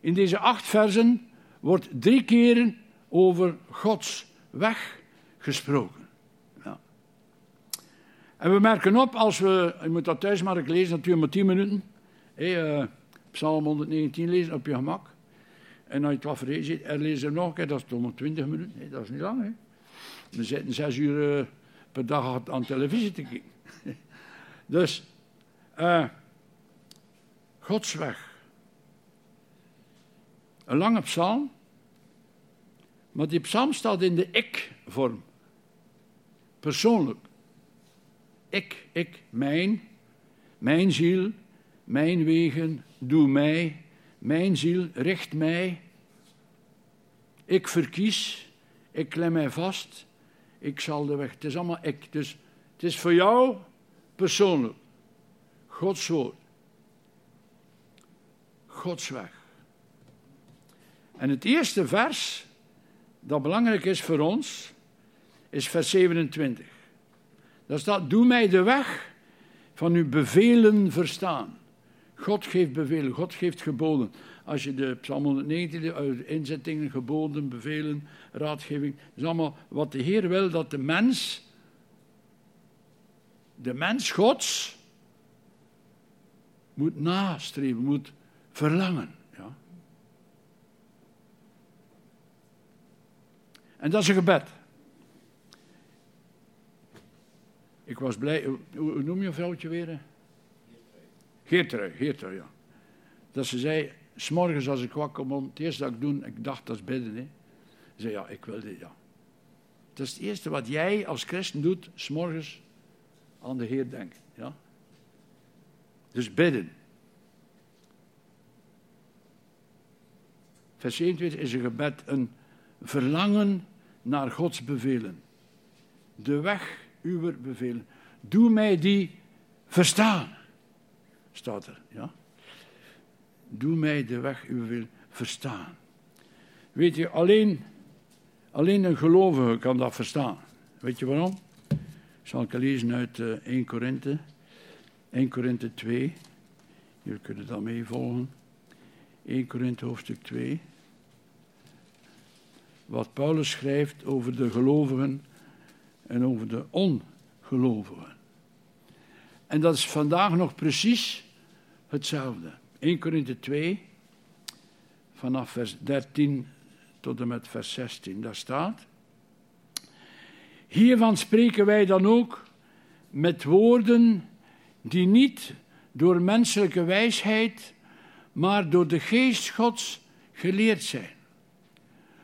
In deze acht versen wordt drie keren over Gods weg gesproken. En we merken op, als we, je moet dat thuis maar lezen, natuurlijk maar tien minuten. Hey, uh, Psalm 119 lezen op je gemak. En als je het wat ziet, er lezen nog een keer, dat is toch maar 20 minuten. Nee, dat is niet lang. We zitten zes uur uh, per dag aan televisie te kijken. dus, uh, Gods weg. Een lange psalm, maar die psalm staat in de ik-vorm. Persoonlijk. Ik, ik, mijn, mijn ziel, mijn wegen, doe mij, mijn ziel, richt mij. Ik verkies, Ik klem mij vast. Ik zal de weg. Het is allemaal ik. Dus het is voor jou persoonlijk. Gods woord. Gods weg. En het eerste vers dat belangrijk is voor ons, is vers 27. Daar staat, doe mij de weg van uw bevelen verstaan. God geeft bevelen, God geeft geboden. Als je de Psalm 119, de inzettingen, geboden, bevelen, raadgeving, dat is allemaal wat de Heer wil dat de mens, de mens Gods, moet nastreven, moet verlangen. Ja. En dat is een gebed. Ik was blij. Hoe, noem je vrouwtje weer? Geertrui, Geertrui, ja. Dat ze zei, s'morgens als ik wakker kom, het eerste dat ik doe, ik dacht dat is bidden, hè. Ze zei, ja, ik wil dit, ja. Dat is het eerste wat jij als christen doet, s'morgens aan de Heer denken, ja. Dus bidden. Vers 21 is een gebed, een verlangen naar Gods bevelen. De weg uw bevelen. Doe mij die verstaan. Staat er, ja. Doe mij de weg uw wil verstaan. Weet je, alleen, alleen een gelovige kan dat verstaan. Weet je waarom? Zal ik lezen uit uh, 1 Korinthe. 1 Korinthe 2. Jullie kunnen dat meevolgen. 1 Korinthe hoofdstuk 2 wat Paulus schrijft over de gelovigen en over de ongelovigen. En dat is vandaag nog precies hetzelfde. 1 Korinthe 2, vanaf vers 13 tot en met vers 16, daar staat. Hiervan spreken wij dan ook met woorden die niet door menselijke wijsheid, maar door de geest Gods geleerd zijn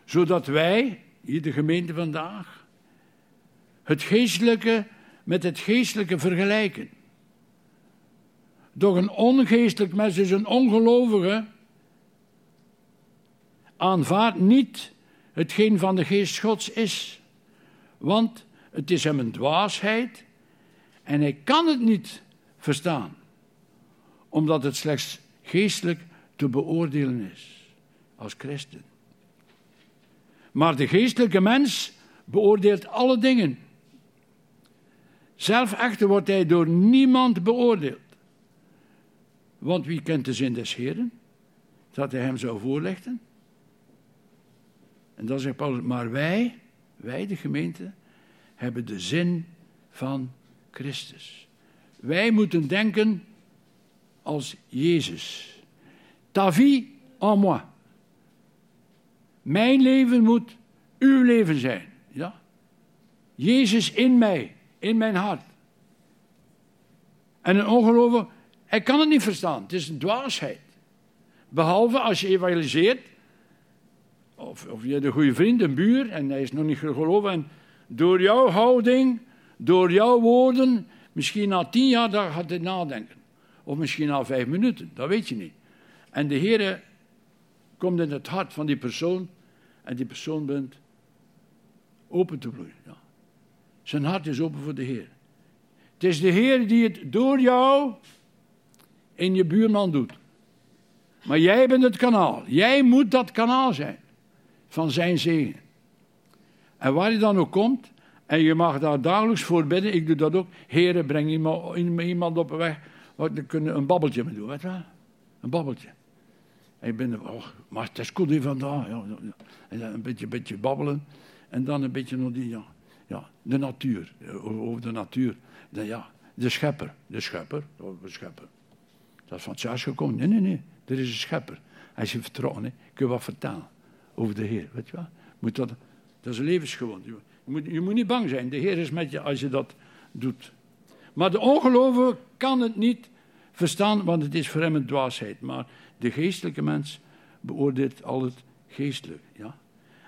zodat wij, hier de gemeente vandaag, het geestelijke met het geestelijke vergelijken. Doch een ongeestelijk mens, dus een ongelovige, aanvaardt niet hetgeen van de geest Gods is. Want het is hem een dwaasheid en hij kan het niet verstaan, omdat het slechts geestelijk te beoordelen is als christen. Maar de geestelijke mens beoordeelt alle dingen. Zelf echter wordt hij door niemand beoordeeld. Want wie kent de zin des Heren? Dat hij hem zou voorleggen. En dan zegt Paulus, maar wij, wij de gemeente, hebben de zin van Christus. Wij moeten denken als Jezus. Ta vie en moi. Mijn leven moet uw leven zijn. Ja? Jezus in mij, in mijn hart. En een ongelovige, hij kan het niet verstaan. Het is een dwaasheid. Behalve als je evangeliseert, of, of je hebt een goede vriend, een buur, en hij is nog niet geloven. En door jouw houding, door jouw woorden, misschien na tien jaar daar gaat hij nadenken. Of misschien na vijf minuten, dat weet je niet. En de Heer komt in het hart van die persoon en die persoon bent open te bloeien. Ja. Zijn hart is open voor de Heer. Het is de Heer die het door jou in je buurman doet. Maar jij bent het kanaal. Jij moet dat kanaal zijn van zijn zegen. En waar je dan ook komt, en je mag daar dagelijks voor bidden, ik doe dat ook. Heren, breng iemand, op een weg we kunnen een babbeltje mee doen, weet je wel? Een babbeltje. En je bent, oh, maar het is goed vandaag. Ja, een beetje, beetje babbelen. En dan een beetje nog die, ja, ja, de natuur. Over de natuur. Dan, ja, de schepper. De schepper. Oh, de schepper. Dat is van het gekomen. Nee, nee, nee. Er is een schepper. Hij is vertrouwen. Hè. Kun je wat vertellen over de Heer. Weet je wel? Moet dat, dat is een levensgewoonte. Je moet, je moet niet bang zijn. De Heer is met je als je dat doet. Maar de ongelovige kan het niet verstaan, want het is voor hem een dwaasheid. Maar de geestelijke mens beoordeelt al het geestelijke. Ja?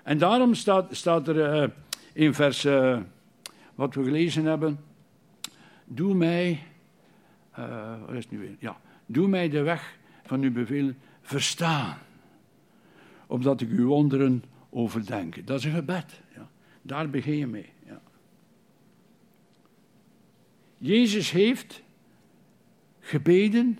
En daarom staat, staat er uh, in vers uh, wat we gelezen hebben: Doe mij, uh, wat is het nu weer? Ja, doe mij de weg van uw bevelen verstaan, opdat ik uw wonderen overdenk. Dat is een gebed. Ja. Daar begin je mee. Ja. Jezus heeft gebeden,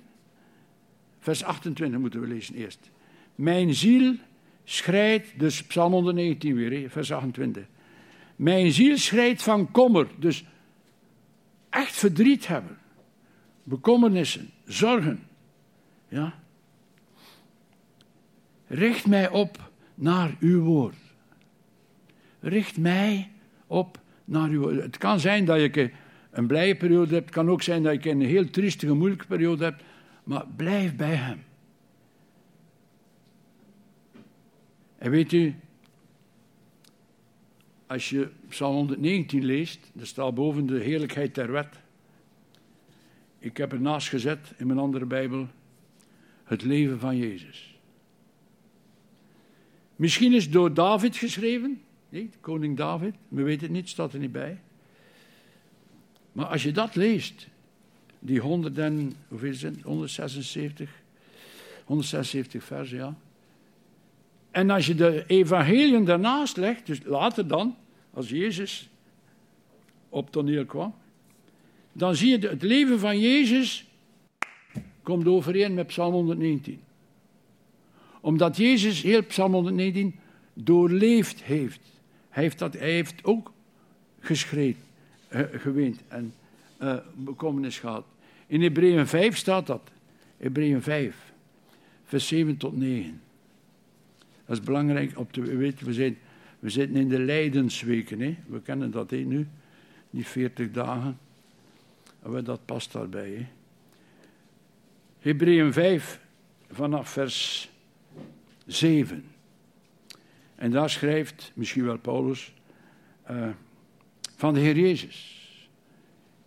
vers 28 moeten we lezen eerst. Mijn ziel schrijdt, dus Psalm 119 weer, vers 28. Mijn ziel schrijdt van kommer, dus echt verdriet hebben, bekommernissen, zorgen. Ja. Richt mij op naar uw woord. Richt mij op naar uw woord. Het kan zijn dat je een blije periode hebt, het kan ook zijn dat je een heel triestige, moeilijke periode hebt, maar blijf bij hem. En weet u, als je Psalm 119 leest, er staat boven de heerlijkheid der wet. Ik heb ernaast gezet in mijn andere Bijbel het leven van Jezus. Misschien is het door David geschreven, nee, koning David, we weten het niet, staat er niet bij. Maar als je dat leest, die 100 en, hoeveel het? 176, 176 vers, ja. En als je de evangeliën daarnaast legt, dus later dan, als Jezus op toneel kwam, dan zie je het leven van Jezus komt overeen met Psalm 119. Omdat Jezus heel Psalm 119 doorleefd heeft. Hij heeft, dat, hij heeft ook geschreven, uh, geweend en uh, bekommernis gehad. In Hebreeën 5 staat dat. Hebreeën 5, vers 7 tot 9. Dat is belangrijk op te weten. We, zijn, we zitten in de lijdensweken. Hè? We kennen dat nu. Die 40 dagen. En dat past daarbij. Hebreeën 5, vanaf vers 7. En daar schrijft misschien wel Paulus uh, van de Heer Jezus.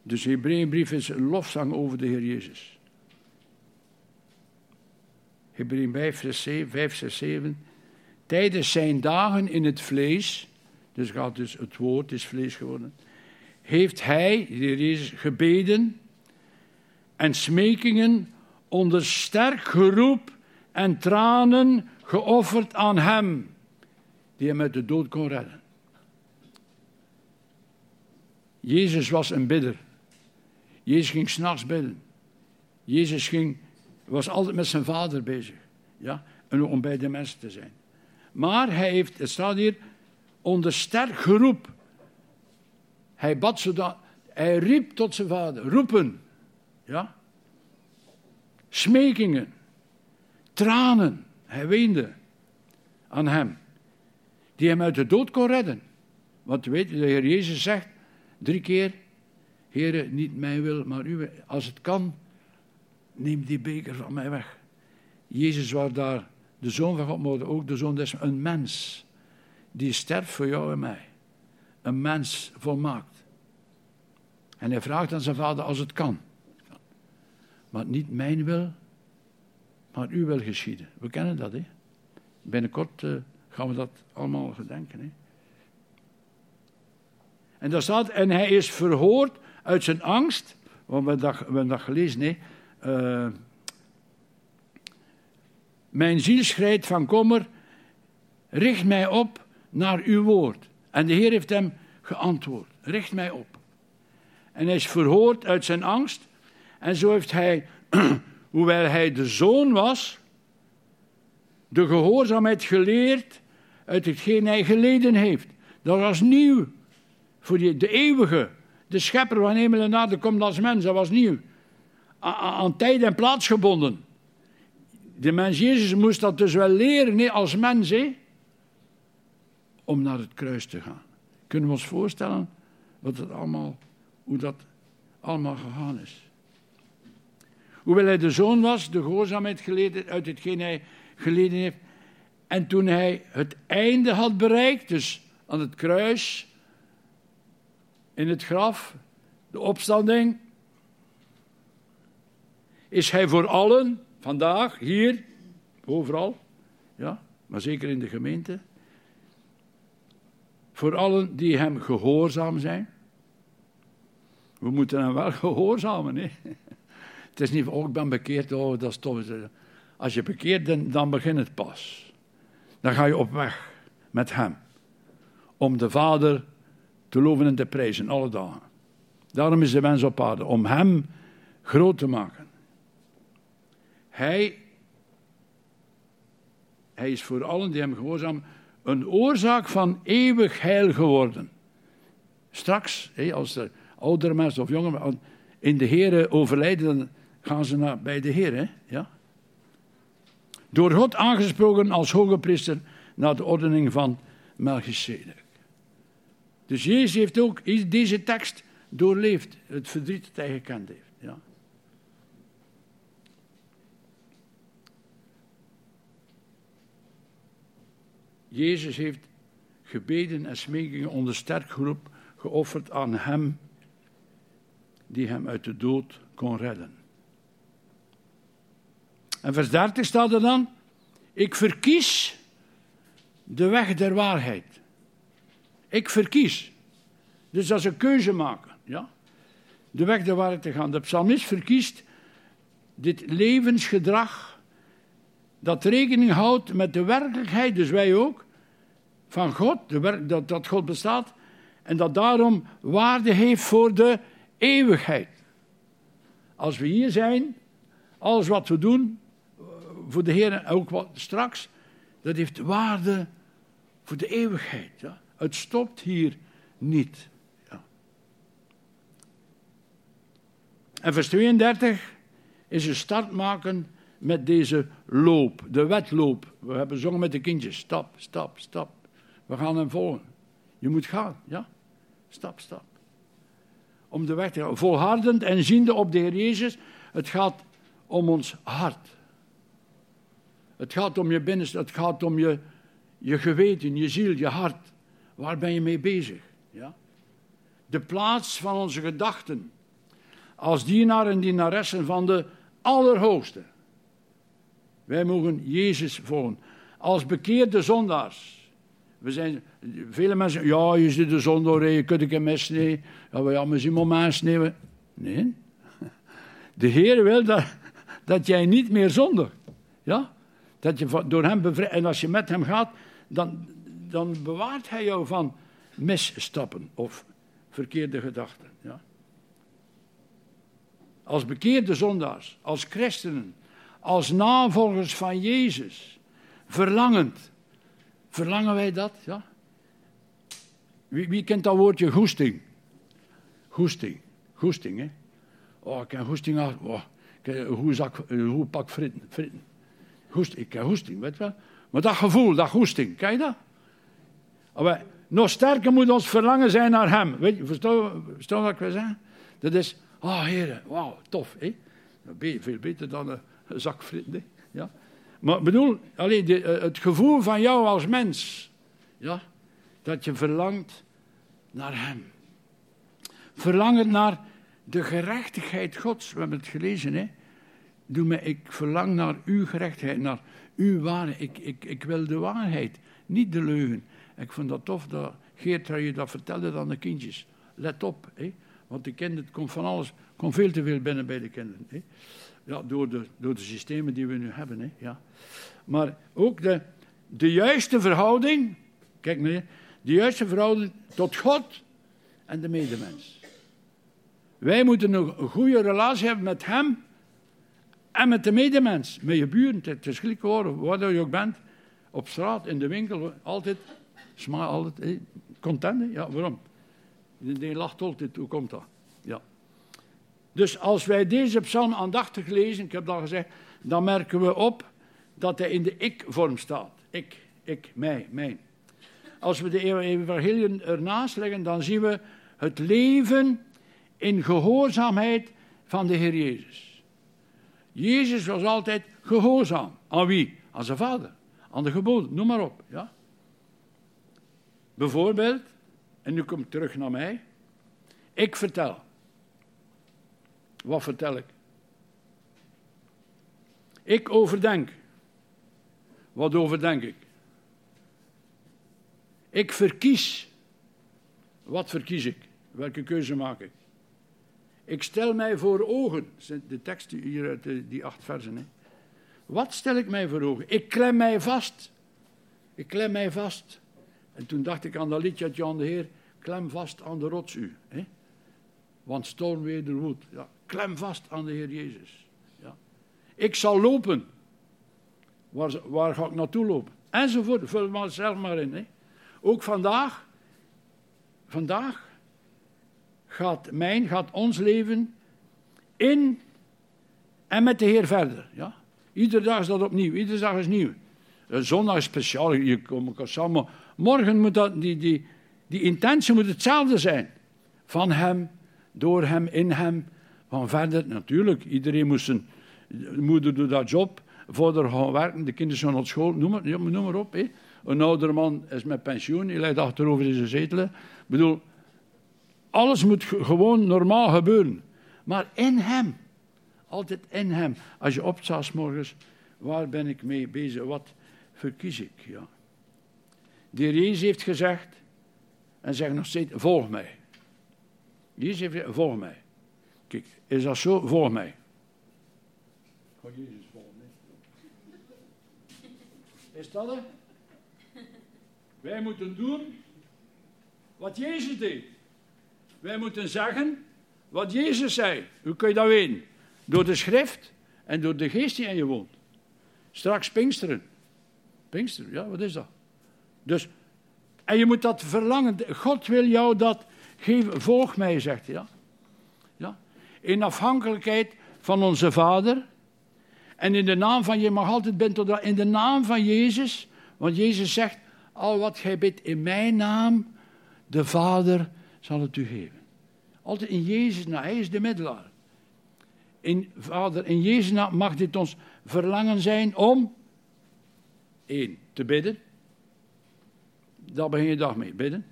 Dus de Hebreeënbrief is een lofzang over de Heer Jezus. Hebreeën 5, vers 7, 5, 6, 7. Tijdens zijn dagen in het vlees, dus gaat dus het woord is vlees geworden, heeft hij, Jezus, gebeden en smekingen onder sterk geroep en tranen geofferd aan hem, die hem uit de dood kon redden. Jezus was een bidder. Jezus ging s'nachts bidden. Jezus ging, was altijd met zijn vader bezig. Ja? En om bij de mensen te zijn. Maar hij heeft, het staat hier, onder sterk geroep. Hij bad zodat, hij riep tot zijn vader, roepen. Ja? Smekingen, tranen. Hij weende aan hem, die hem uit de dood kon redden. Want weet je, de Heer Jezus zegt drie keer, Heere, niet mijn wil, maar uw. Als het kan, neem die beker van mij weg. Jezus was daar de zoon van God, maar ook de zoon des een mens. Die sterft voor jou en mij. Een mens volmaakt. En hij vraagt aan zijn vader als het kan. Maar niet mijn wil, maar uw wil geschieden. We kennen dat, hè? Binnenkort uh, gaan we dat allemaal gedenken, hè? En daar staat, en hij is verhoord uit zijn angst. Want we hebben dat, we dat gelezen, hè? Uh, mijn ziel schrijdt van kommer, richt mij op naar uw woord. En de Heer heeft hem geantwoord, richt mij op. En hij is verhoord uit zijn angst. En zo heeft hij, hoewel hij de zoon was, de gehoorzaamheid geleerd uit hetgeen hij geleden heeft. Dat was nieuw voor de eeuwige, de schepper van hemel en aarde komt als mens, dat was nieuw. aan tijd en plaats gebonden. De mens Jezus moest dat dus wel leren als mens, hè? om naar het kruis te gaan. Kunnen we ons voorstellen wat het allemaal, hoe dat allemaal gegaan is? Hoewel hij de zoon was, de gehoorzaamheid geleden uit hetgeen hij geleden heeft. En toen hij het einde had bereikt, dus aan het kruis, in het graf, de opstanding, is hij voor allen Vandaag, hier, overal, ja, maar zeker in de gemeente. Voor allen die hem gehoorzaam zijn. We moeten hem wel gehoorzamen. Hè? Het is niet, oh, ik ben bekeerd, oh, dat is tof. Als je bekeerd bent, dan begint het pas. Dan ga je op weg met hem. om de Vader te loven en te prijzen, alle dagen. Daarom is de mens op aarde, om Hem groot te maken. Hij, hij is voor allen die Hem gehoorzaam een oorzaak van eeuwig heil geworden. Straks, als er oudere mensen of jonge mensen in de Heer overlijden, dan gaan ze naar, bij de Heer. Ja? Door God aangesproken als hoge priester naar de ordening van Melchizedek. Dus Jezus heeft ook deze tekst doorleefd, het verdriet dat hij gekend heeft. Ja. Jezus heeft gebeden en smekingen onder sterk groep geofferd aan hem die hem uit de dood kon redden. En vers 30 staat er dan: Ik verkies de weg der waarheid. Ik verkies. Dus dat is een keuze maken. Ja? De weg der waarheid te gaan. De psalmist verkiest dit levensgedrag dat rekening houdt met de werkelijkheid, dus wij ook, van God, dat, dat God bestaat, en dat daarom waarde heeft voor de eeuwigheid. Als we hier zijn, alles wat we doen, voor de Heer en ook wat straks, dat heeft waarde voor de eeuwigheid. Ja? Het stopt hier niet. En vers 32 is een start maken met deze loop, de wedloop. We hebben zongen met de kindjes, stap, stap, stap. We gaan hem volgen. Je moet gaan, ja? Stap, stap. Om de weg te gaan. Volhardend en ziende op de Heer Jezus. Het gaat om ons hart. Het gaat om je binnenste, het gaat om je, je geweten, je ziel, je hart. Waar ben je mee bezig? Ja? De plaats van onze gedachten. Als dienaar en dienaressen van de Allerhoogste. Wij mogen Jezus volgen. Als bekeerde zondaars. We zijn, vele mensen ja, je zit de zondaar, je kunt een mes nee. Ja, maar ja, zien maar nemen. Nee. De Heer wil dat, dat jij niet meer zondigt. Ja? Dat je door hem bevrijdt. En als je met hem gaat, dan, dan bewaart hij jou van misstappen of verkeerde gedachten. Ja? Als bekeerde zondaars, als christenen, als navolgers van Jezus, verlangend. Verlangen wij dat? Ja? Wie, wie kent dat woordje goesting? Goesting, goesting, hè? Oh, ik heb goesting aan. Oh, pak fritten. fritten. Ik heb hoesting, weet je wel. Maar dat gevoel, dat goesting, ken je dat? Maar nog sterker moet ons verlangen zijn naar hem. Weet je, verstaan, wat ik wil zeggen? Dat is, oh heren, wauw, tof. Hè? Veel beter dan een, zak fritten. Maar bedoel, alleen eh, het gevoel van jou als mens. Ja? Dat je verlangt naar hem. Verlangen naar de gerechtigheid Gods. We hebben het gelezen, hè? Doe ik verlang naar uw gerechtigheid, naar uw waarheid. Ik, ik, ik wil de waarheid, niet de leugen. Ik vond dat tof dat Geert je dat vertelde aan de kindjes. Let op, hè? Want de kinderen, komt van alles, komt veel te veel binnen bij de kinderen. Hè? Ja, door, de, door de systemen die we nu hebben. Hè? Ja. Maar ook de, de juiste verhouding, kijk naar de juiste verhouding tot God en de medemens. Wij moeten een goede relatie hebben met Hem en met de medemens, met je buren. Het is gelijk hoor, waar je ook bent. Op straat, in de winkel, altijd. Smaak altijd. content, ja, waarom? Die lacht altijd, hoe komt dat? Ja. Dus als wij deze psalm aandachtig lezen, ik heb dat gezegd, dan merken we op dat hij in de ik-vorm staat. Ik, ik, mij, mijn. Als we de evangeliën ernaast leggen, dan zien we het leven in gehoorzaamheid van de Heer Jezus. Jezus was altijd gehoorzaam. Aan wie? Aan zijn vader. Aan de geboden, noem maar op. Ja? Bijvoorbeeld, en nu kom ik terug naar mij. Ik vertel. Wat vertel ik? Ik overdenk. Wat overdenk ik? Ik verkies. Wat verkies ik? Welke keuze maak ik? Ik stel mij voor ogen. De tekst hier uit die acht versen. Hè. Wat stel ik mij voor ogen? Ik klem mij vast. Ik klem mij vast. En toen dacht ik aan dat liedje uit Jan de Heer, klem vast aan de rots u. Hè? Want storm wederwoed. Ja, klem vast aan de Heer Jezus. Ja. Ik zal lopen. Waar, waar ga ik naartoe lopen? Enzovoort, vul maar zelf maar in. Hè? Ook vandaag, vandaag gaat mijn, gaat ons leven in en met de Heer verder. Ja? Iedere dag is dat opnieuw, iedere dag is nieuw. Zondag is speciaal, je komt elkaar samen. Morgen moet dat, die, die, die intentie moet hetzelfde zijn. Van hem, door hem, in hem, van verder. Natuurlijk, iedereen moest zijn, de moeder doet dat job, vader gaan werken, de kinderen zijn naar school, noem maar, noem maar op. Een oudere man is met pensioen, hij ligt achterover in zijn zetel. Ik bedoel, alles moet ge- gewoon normaal gebeuren. Maar in hem, altijd in hem. Als je opstaat morgens, waar ben ik mee bezig? Wat verkies ik? Ja. Heer Jezus heeft gezegd, en zegt nog steeds, volg mij. Jezus heeft gezegd, volg mij. Kijk, is dat zo? Volg mij. Ga Jezus volgen. Is dat het? Wij moeten doen wat Jezus deed. Wij moeten zeggen wat Jezus zei. Hoe kun je dat weten? Door de schrift en door de geest die in je woont. Straks Pinksteren. Pinksteren, ja, wat is dat? Dus, en je moet dat verlangen. God wil jou dat geven. Volg mij, zegt hij. Ja? Ja? In afhankelijkheid van onze Vader. En in de naam van, je mag altijd bent tot in de naam van Jezus. Want Jezus zegt, al wat gij bidt in mijn naam, de Vader zal het u geven. Altijd in Jezus naam, hij is de middelaar. In, Vader, in Jezus naam mag dit ons verlangen zijn om, één, te bidden. Daar begin je dag mee, bidden.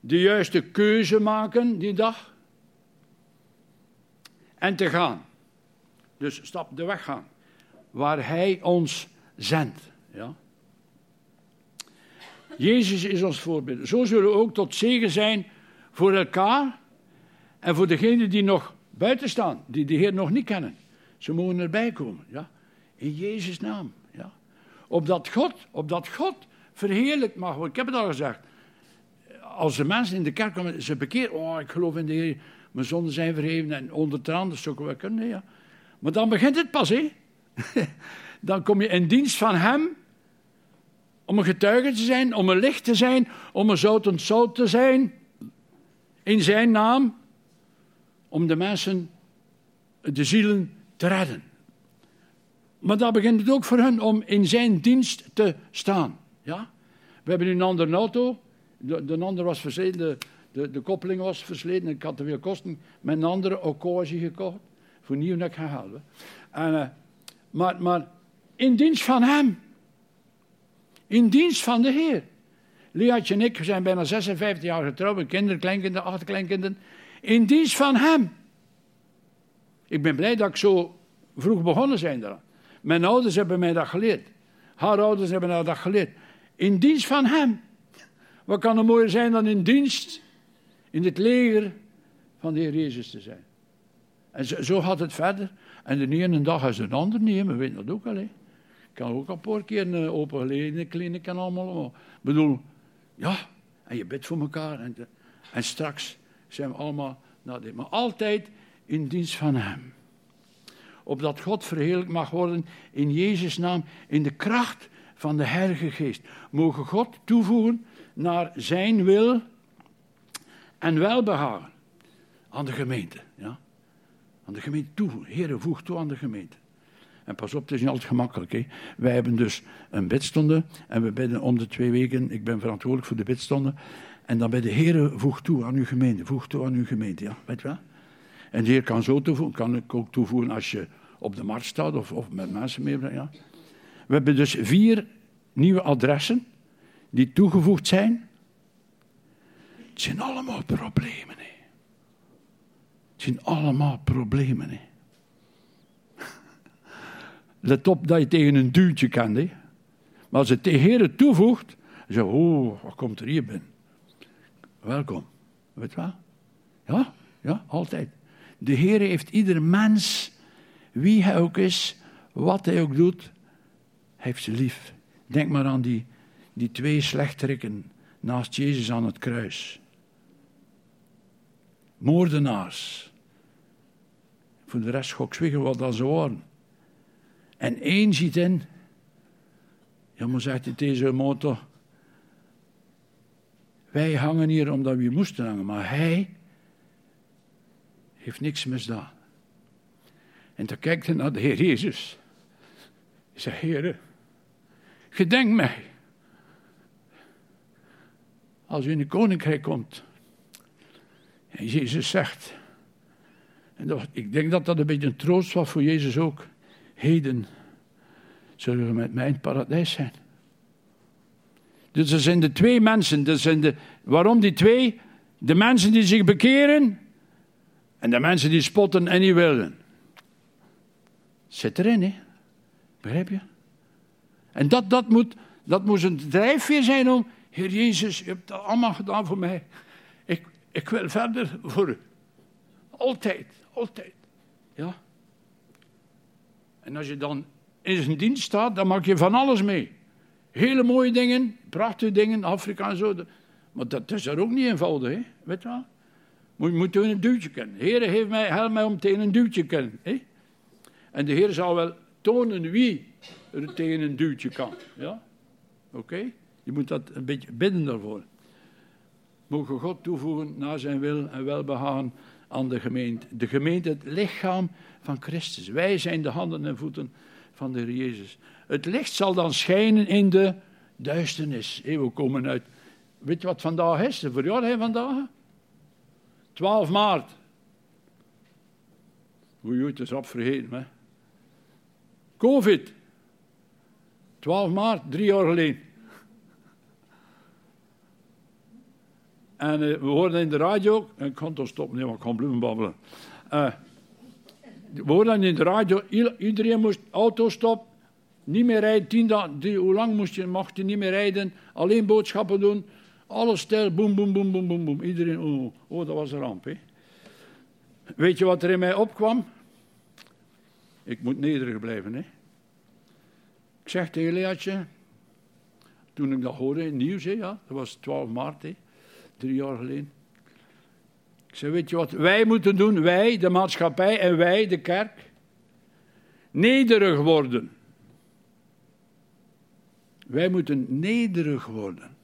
De juiste keuze maken die dag. En te gaan. Dus stap de weg gaan. Waar hij ons zendt. Ja. Jezus is ons voorbeeld. Zo zullen we ook tot zegen zijn voor elkaar en voor degenen die nog buiten staan, die de Heer nog niet kennen. Ze mogen erbij komen, ja. In Jezus' naam, ja. Opdat God, opdat God verheerlijk mag worden. Ik heb het al gezegd. Als de mensen in de kerk komen, ze bekeerd, oh, ik geloof in de Heer, mijn zonden zijn vergeven en onder de andere zoeken we kunnen, ja. Maar dan begint het pas, hè. dan kom je in dienst van Hem, om een getuige te zijn, om een licht te zijn, om een zoutend zout te zijn, in Zijn naam, om de mensen, de zielen te redden. Maar dan begint het ook voor hen om in zijn dienst te staan. We hebben nu een andere auto. De, de andere was versleten, de, de, koppeling was versleten. Ik had te veel kosten met een andere occasie gekocht. Voor nieuw dat ik eh, maar, in dienst van hem. In dienst van de Heer. Liatje en ik zijn bijna 56 jaar getrouwd. Kinderen, kleinkinderen, achterkleinkinderen. In dienst van hem. Ik ben blij dat ik zo vroeg begonnen zijn. Mijn ouders hebben mij dat geleerd. Haar ouders hebben mij dat geleerd. In dienst van hem. Wat kan er mooier zijn dan in dienst in het leger van de Heer Jezus te zijn. En zo, gaat het verder. En de ene dag is de andere niet, we weten dat ook al. Ik kan ook al een keer opengelegen in de kliniek en allemaal. Ik bedoel, ja, en je bidt voor elkaar. En, en straks zijn we allemaal naar dit. Maar altijd in dienst van hem. Opdat God verheerlijk mag worden in Jezus' naam, in de kracht van de Heilige Geest. Mogen God toevoegen naar zijn wil en welbehagen aan de gemeente. Ja? Aan de gemeente toevoegen. Heer, voeg toe aan de gemeente. En pas op, het is niet altijd gemakkelijk. Hè? Wij hebben dus een bidstonde en we bidden om de twee weken. Ik ben verantwoordelijk voor de bidstonde. En dan bij de Heer voeg toe aan uw gemeente. Voeg toe aan uw gemeente, ja, weet je wel? En de Heer kan zo toevoegen, kan ik ook toevoegen als je op de markt staat of, of met mensen meebrengt. Ja. We hebben dus vier nieuwe adressen die toegevoegd zijn. Het zijn allemaal problemen. Hè. Het zijn allemaal problemen. Hè. Let op dat je tegen een duwtje kan. Hè. Maar als het de Heer toevoegt, dan zeg je, oh, wat komt er hier binnen? Welkom. Weet je wel? Ja, ja, altijd. De Heer heeft ieder mens, wie hij ook is, wat hij ook doet, heeft ze lief. Denk maar aan die, die twee slechterikken naast Jezus aan het kruis. Moordenaars. Voor de rest gok zwiegen wat dat ze waren. En één ziet in, ja, maar zegt hij deze motor, wij hangen hier omdat we moesten hangen, maar hij heeft niks misdaan. En dan kijkt hij naar de Heer Jezus. Hij zegt, Heer, gedenk mij. Als u in het koninkrijk komt. En Jezus zegt, en ik denk dat dat een beetje een troost was voor Jezus ook. Heden zullen we met mij in het paradijs zijn. Dus er zijn de twee mensen. Er zijn de, waarom die twee? De mensen die zich bekeren en de mensen die spotten en niet willen. Zit erin, hè? Begrijp je? En dat, dat, moet, dat moet een drijfveer zijn om, Heer Jezus, je hebt dat allemaal gedaan voor mij. Ik, ik wil verder voor u. Altijd, altijd. Ja. En als je dan in zijn dienst staat, dan maak je van alles mee. Hele mooie dingen, prachtige dingen, Afrika en zo. Maar dat is er ook niet eenvoudig, hè? weet je wel? Moet, moet een duwtje kennen. Heer heeft mij, help mij om tegen een duwtje te kennen. Hè? En de Heer zal wel tonen wie tegen een duwtje kan. Ja? Oké? Je moet dat een beetje bidden daarvoor. Mogen God toevoegen naar zijn wil en welbehagen aan de gemeente. De gemeente, het lichaam van Christus. Wij zijn de handen en voeten van de Heer Jezus. Het licht zal dan schijnen in de duisternis. Hey, we komen uit. Weet je wat vandaag is? De verjaardag vandaag? 12 maart. Oei, het is opvergeten, hè? Covid. 12 maart, drie jaar geleden. En uh, we hoorden in de radio, ik kan toch stoppen, nee, maar ik kan blijven babbelen. Uh, we hoorden in de radio, iedereen moest auto stoppen, niet meer rijden, tien dagen, hoe lang moest je, mocht je niet meer rijden, alleen boodschappen doen, alles stil, boem, boem, boem, boem, boem, boem. Iedereen, oh, oh, dat was een ramp. Hè. Weet je wat er in mij opkwam? Ik moet nederig blijven. Hè. Ik zeg tegen Leatje, toen ik dat hoorde in het nieuws, ja, dat was 12 maart, drie jaar geleden. Ik zei, weet je wat wij moeten doen? Wij, de maatschappij en wij, de kerk. Nederig worden. Wij moeten nederig worden.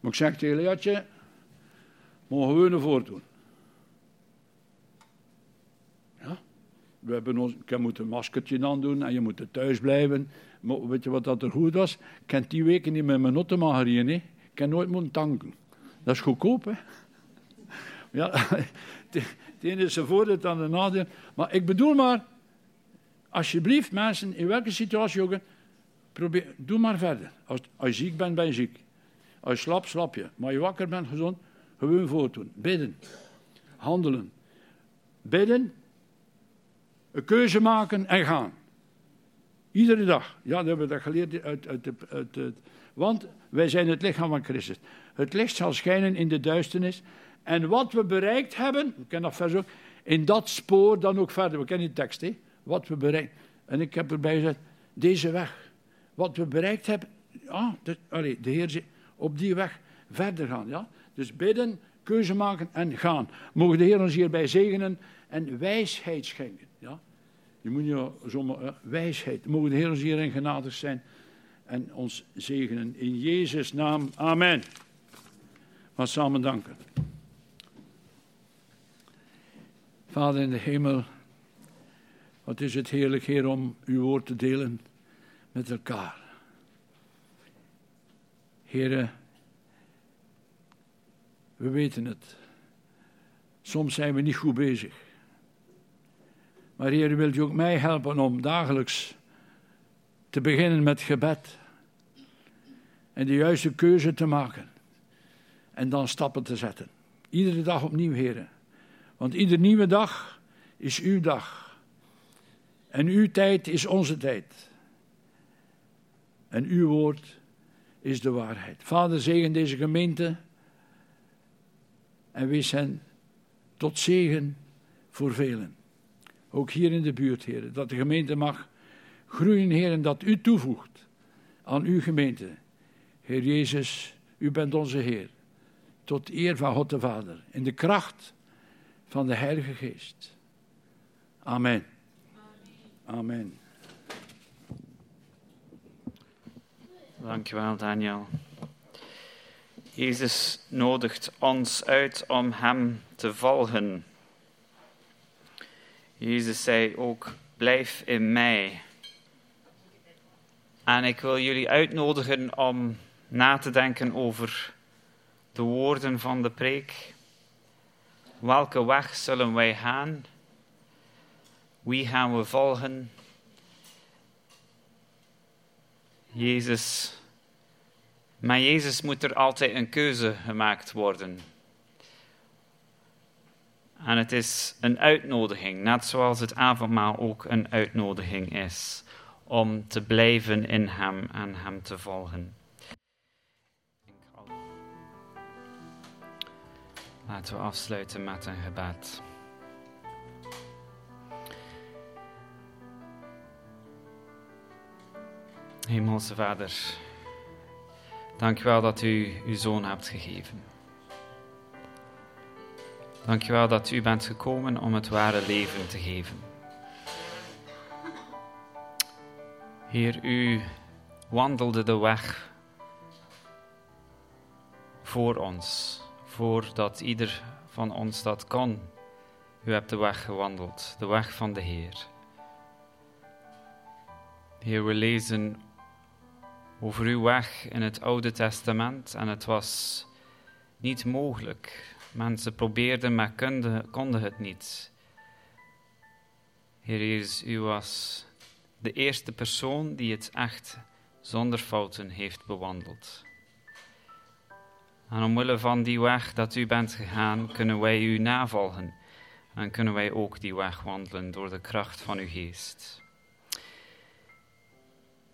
Maar ik zeg tegen Leatje, mogen we ervoor doen. We hebben ons, ik moet een maskertje aandoen en je moet er thuis blijven. Maar weet je wat dat er goed was? Ik kan die weken niet met mijn auto maken hier, Ik kan nooit moeten tanken. Dat is goedkoop, hè? Ja, het ene is een voordeel dan de nadeel. Maar ik bedoel maar, alsjeblieft mensen, in welke situatie ook, probeer, doe maar verder. Als, als je ziek bent, ben je ziek. Als je slaapt, slap je. Maar je wakker bent, gezond, gewoon voortdoen. Bidden. Handelen. Bidden. Een keuze maken en gaan. Iedere dag. Ja, dat hebben we dat geleerd uit, uit, uit, Want wij zijn het lichaam van Christus. Het licht zal schijnen in de duisternis. En wat we bereikt hebben, ik ken dat vers ook, in dat spoor dan ook verder. We kennen die tekst, hè? Wat we bereikt. En ik heb erbij gezet, deze weg. Wat we bereikt hebben. Ah, de, de Heer zegt, op die weg verder gaan. Ja? Dus bidden, keuze maken en gaan. Mogen de Heer ons hierbij zegenen en wijsheid schenken. Je moet je zomaar wijsheid. Mogen de Heer ons hierin genadig zijn en ons zegenen. In Jezus' naam. Amen. Maar samen danken. Vader in de hemel, wat is het heerlijk, Heer, om uw woord te delen met elkaar. Heren, we weten het. Soms zijn we niet goed bezig. Maar Heer, wilt u ook mij helpen om dagelijks te beginnen met gebed. En de juiste keuze te maken. En dan stappen te zetten. Iedere dag opnieuw, Heer. Want iedere nieuwe dag is uw dag. En uw tijd is onze tijd. En uw woord is de waarheid. Vader, zegen deze gemeente en wees hen tot zegen voor velen. Ook hier in de buurt, Heer. Dat de gemeente mag groeien, Heer, en dat u toevoegt aan uw gemeente. Heer Jezus, u bent onze Heer. Tot eer van God de Vader. In de kracht van de Heilige Geest. Amen. Amen. Dankjewel, Daniel. Jezus nodigt ons uit om Hem te volgen. Jezus zei ook, blijf in mij. En ik wil jullie uitnodigen om na te denken over de woorden van de preek. Welke weg zullen wij gaan? Wie gaan we volgen? Jezus. Maar Jezus moet er altijd een keuze gemaakt worden. En het is een uitnodiging, net zoals het avondmaal ook een uitnodiging is, om te blijven in Hem en Hem te volgen. Laten we afsluiten met een gebed. Hemelse Vader, dank u wel dat u uw zoon hebt gegeven. Dank u wel dat u bent gekomen om het ware leven te geven. Heer, u wandelde de weg voor ons, voordat ieder van ons dat kon. U hebt de weg gewandeld, de weg van de Heer. Heer, we lezen over uw weg in het Oude Testament en het was niet mogelijk. Mensen probeerden, maar konden, konden het niet. Heer Jezus, u was de eerste persoon die het echt zonder fouten heeft bewandeld. En omwille van die weg dat u bent gegaan, kunnen wij u navolgen. En kunnen wij ook die weg wandelen door de kracht van uw geest.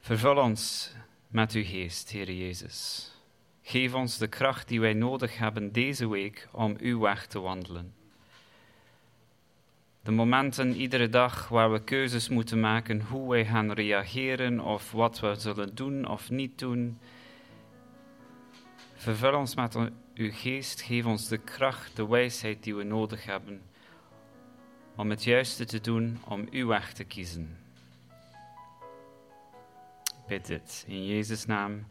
Vervul ons met uw geest, Heer Jezus. Geef ons de kracht die wij nodig hebben deze week om uw weg te wandelen. De momenten iedere dag waar we keuzes moeten maken hoe wij gaan reageren of wat we zullen doen of niet doen. Vervul ons met uw geest, geef ons de kracht, de wijsheid die we nodig hebben om het juiste te doen, om uw weg te kiezen. Bid dit in Jezus' naam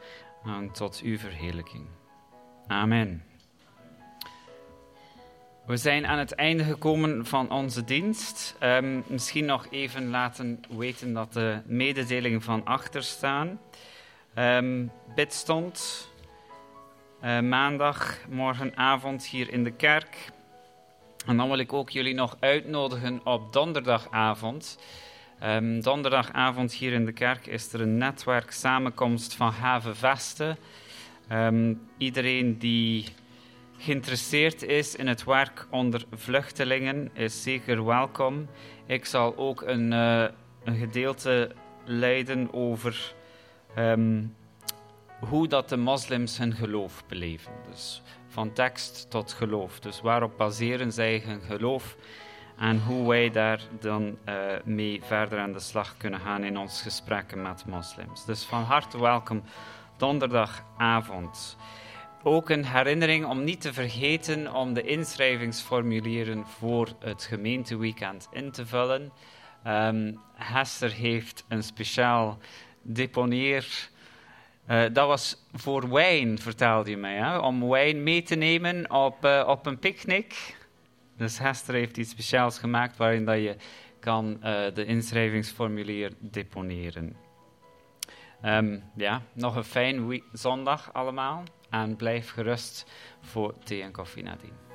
tot uw verheerlijking. Amen. We zijn aan het einde gekomen van onze dienst. Um, misschien nog even laten weten dat de mededelingen van achter staan. Um, bidstond uh, maandag, morgenavond hier in de kerk. En dan wil ik ook jullie nog uitnodigen op donderdagavond. Um, donderdagavond hier in de kerk is er een netwerk samenkomst van Havenvesten. Um, iedereen die geïnteresseerd is in het werk onder vluchtelingen is zeker welkom. Ik zal ook een, uh, een gedeelte leiden over um, hoe dat de moslims hun geloof beleven. Dus van tekst tot geloof. Dus waarop baseren zij hun geloof en hoe wij daar dan uh, mee verder aan de slag kunnen gaan in ons gesprekken met moslims. Dus van harte welkom donderdagavond. Ook een herinnering om niet te vergeten om de inschrijvingsformulieren voor het gemeenteweekend in te vullen. Um, Hester heeft een speciaal deponeer. Uh, dat was voor wijn, vertelde je mij, hè? om wijn mee te nemen op, uh, op een picknick. Dus Hester heeft iets speciaals gemaakt waarin dat je kan uh, de inschrijvingsformulier deponeren. Um, ja, nog een fijn zondag allemaal en blijf gerust voor thee en koffie nadien.